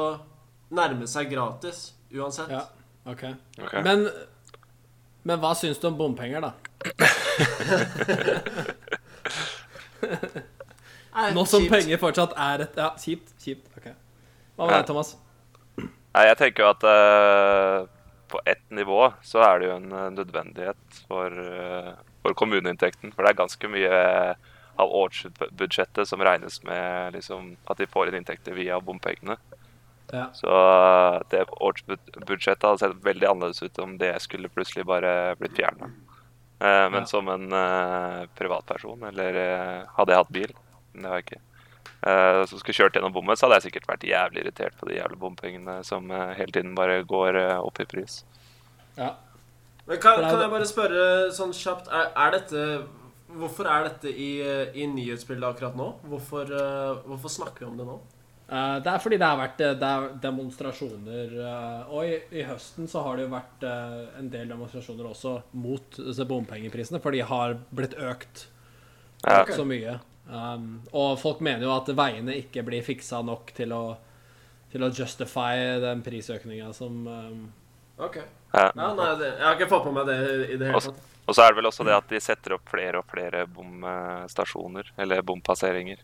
nærme seg gratis uansett. ja. Okay. Ok. Men, men hva syns du om bompenger, da? Nå som kjipt. penger fortsatt er et Ja, kjipt. Kjipt. Okay. Hva med Ja. deg, Thomas? Nei, jeg tenker jo at eh, på ett nivå så er det jo en eh, nødvendighet for, eh, for kommuneinntekten. For det er ganske mye av årsbudsjettet som regnes med liksom, at de får inn inntekter via bompengene. Ja. Så eh, det årsbudsjettet hadde sett veldig annerledes ut om det skulle plutselig bare blitt fjerna. men Ja. som en eh, privatperson, eller eh, hadde jeg hatt bil, det har jeg ikke, eh, som skulle kjørt gjennom bommet, så hadde jeg sikkert vært jævlig irritert på de jævla bompengene som eh, hele tiden bare går eh, opp i pris. ja. Men kan, kan jeg bare spørre sånn kjapt er, er dette Hvorfor er dette i, eh, i nyhetsbildet akkurat nå? Hvorfor, eh, hvorfor snakker vi om det nå? Eh, Det er fordi det har vært eh, det er demonstrasjoner eh, Og i, i høsten så har det jo vært eh, en del demonstrasjoner også mot disse bompengeprisene, for de har blitt økt Ja. Så mye. Um, og folk mener jo at veiene ikke blir fiksa nok til å, til å justify den prisøkninga som um, Ok. Ja. Ja, nei, det, jeg har ikke fått på meg det i det hele tatt. Og så er det vel også det at de setter opp flere og flere bomstasjoner, eller bompasseringer,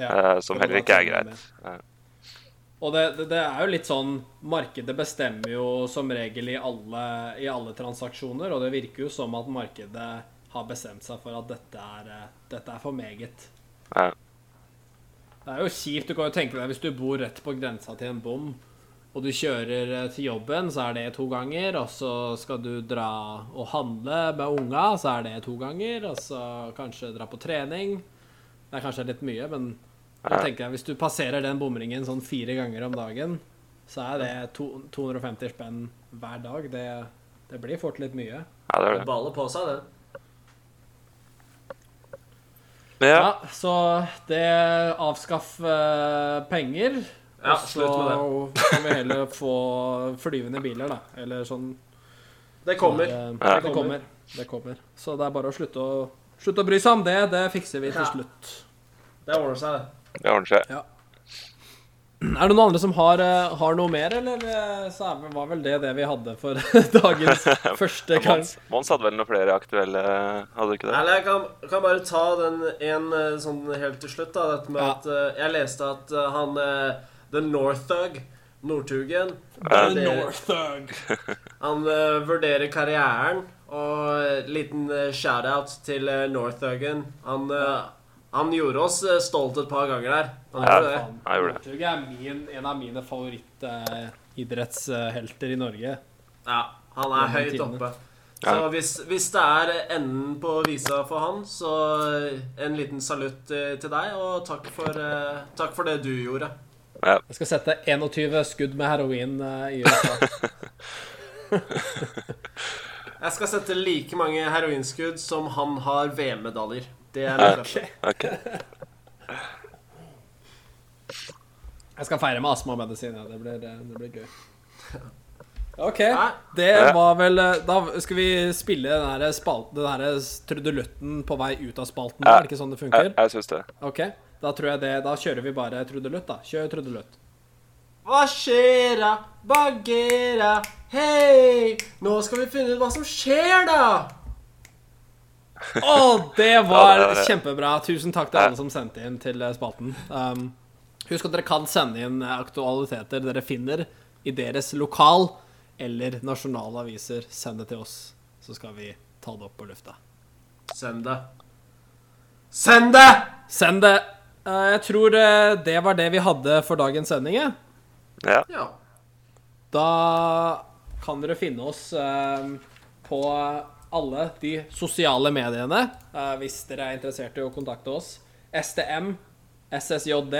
ja, uh, som heller ikke er sånn greit. Ja. Og det, det, det er jo litt sånn Markedet bestemmer jo som regel i alle, i alle transaksjoner, og det virker jo som at markedet har bestemt seg for at dette er, eh, dette er for meget. Ja. Det er jo kjipt. Du kan jo tenke deg hvis du bor rett på grensa til en bom, og du kjører eh, til jobben, så er det to ganger, og så skal du dra og handle med unga, så er det to ganger, og så kanskje dra på trening. Det er kanskje litt mye, men jeg tenker jeg Hvis du passerer den bomringen sånn fire ganger om dagen, så er det to, 250 spenn hver dag. Det, det blir fort litt mye. Ja, det er det. Baller på seg, den. Men ja, Ja, så det avskaff eh, penger. Ja, og slutt med så kan vi heller få flyvende biler, da. Eller sånn Det kommer. Eh, Ja. Det kommer. Det kommer. Så det er bare å slutte å, slutte å bry seg om det. Det fikser vi til Ja. slutt. Det ordner seg, det. det ordner seg. Ja. Er det noen andre som har, eh, har noe mer, eller eh, så er, vel- var vel det det vi hadde for dagens første gang? Mons, Mons hadde vel noen flere aktuelle Hadde du ikke det? Eller jeg kan, kan bare ta den en eh, sånn helt til slutt. da Dette med Ja. at Jeg leste at han The Northug, Nordtugen Ja. The vurderer- North Thug. Han vurderer karrieren, og liten uh, shout-out til uh, Northugen. Han, eh, han gjorde oss eh, stolt et par ganger der. Han Ja, gjorde det. Han gjorde det. Er min, en av mine favorittidrettshelter i Norge. Ja, han er høyt tiden. oppe. Ja. Hvis, hvis det er enden på visa for han, så eh, en liten salutt eh, til deg, og takk for, eh, takk for det du gjorde. Jeg skal sette 21 skudd med heroin eh, i USA. Jeg skal sette like mange heroinskudd som han har VM-medaljer. Det er litt okay. okay. Jeg skal feire med astmamedisin. Ja. Det, blir, det blir gøy. OK. Det var vel eh, Da skal vi spille den der, spalten Den her trudelutten på vei ut av spalten. Ja. Er det ikke sånn det funker? Jeg, jeg syns det. OK. Da tror jeg det Da kjører vi bare trudelutt, da. Kjør trudelutt. Hva skjer da? Bagera? Hei! Nå skal vi finne ut hva som skjer, da! Å, det var det var kjempebra. Tusen takk til alle som sendte inn til eh, spalten. Um, husk at dere kan sende inn eh, aktualiteter dere finner i deres lokal eller nasjonale aviser. Send det til oss, så skal vi ta det opp på lufta. Send det. Send det! Send det! Uh, jeg tror det var det vi hadde for dagens sending. Ja. Ja. Da kan dere finne oss uh, på alle de sosiale mediene eh, hvis dere er interessert i å kontakte oss. STM, SSJD.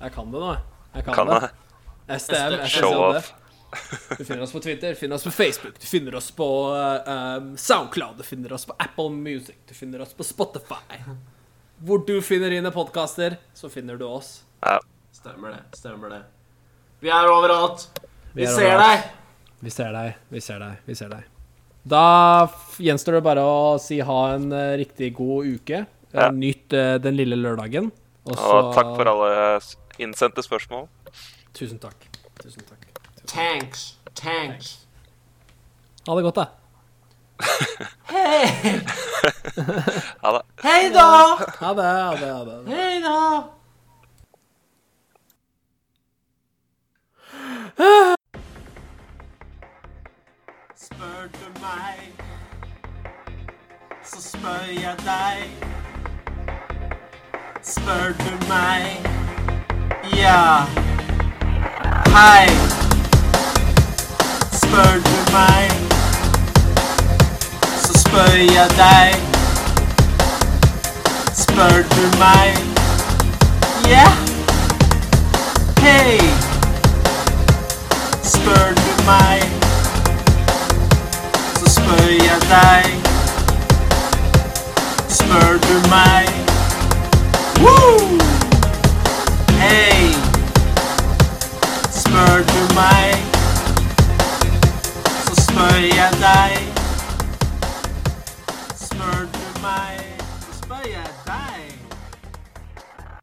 Jeg kan det nå. Jeg kan, Kan det. STM, SSJD. Du finner oss på Twitter, du finner oss på Facebook, du finner oss på eh, um, Soundcloud, du finner oss på Apple Music, du finner oss på Spotify. Hvor du finner dine podkaster, så finner du oss. Ja. Stemmer det. Stemmer det. Vi er overalt. Vi, Vi er ser overalt. deg. Vi ser deg, vi ser deg, vi ser deg. Da gjenstår det bare å si ha en eh, riktig god uke. Ja. Eh, Nyt eh, den lille lørdagen. Også... Og takk for alle innsendte spørsmål. Tusen takk. Tusen takk. Tanks. Tanks. Ha det godt, da. Hei! Ha det. Hei da! Ha det. Ha det, ha det. Hei da! Spør du meg, så spør jeg deg. Spør du meg, ja. Hei. Spør du meg, så spør jeg deg. Spør du meg, ja. Hei. Spør du meg, spør jeg deg. Spør du meg, woo! Hei. Spør du meg, så spør jeg deg.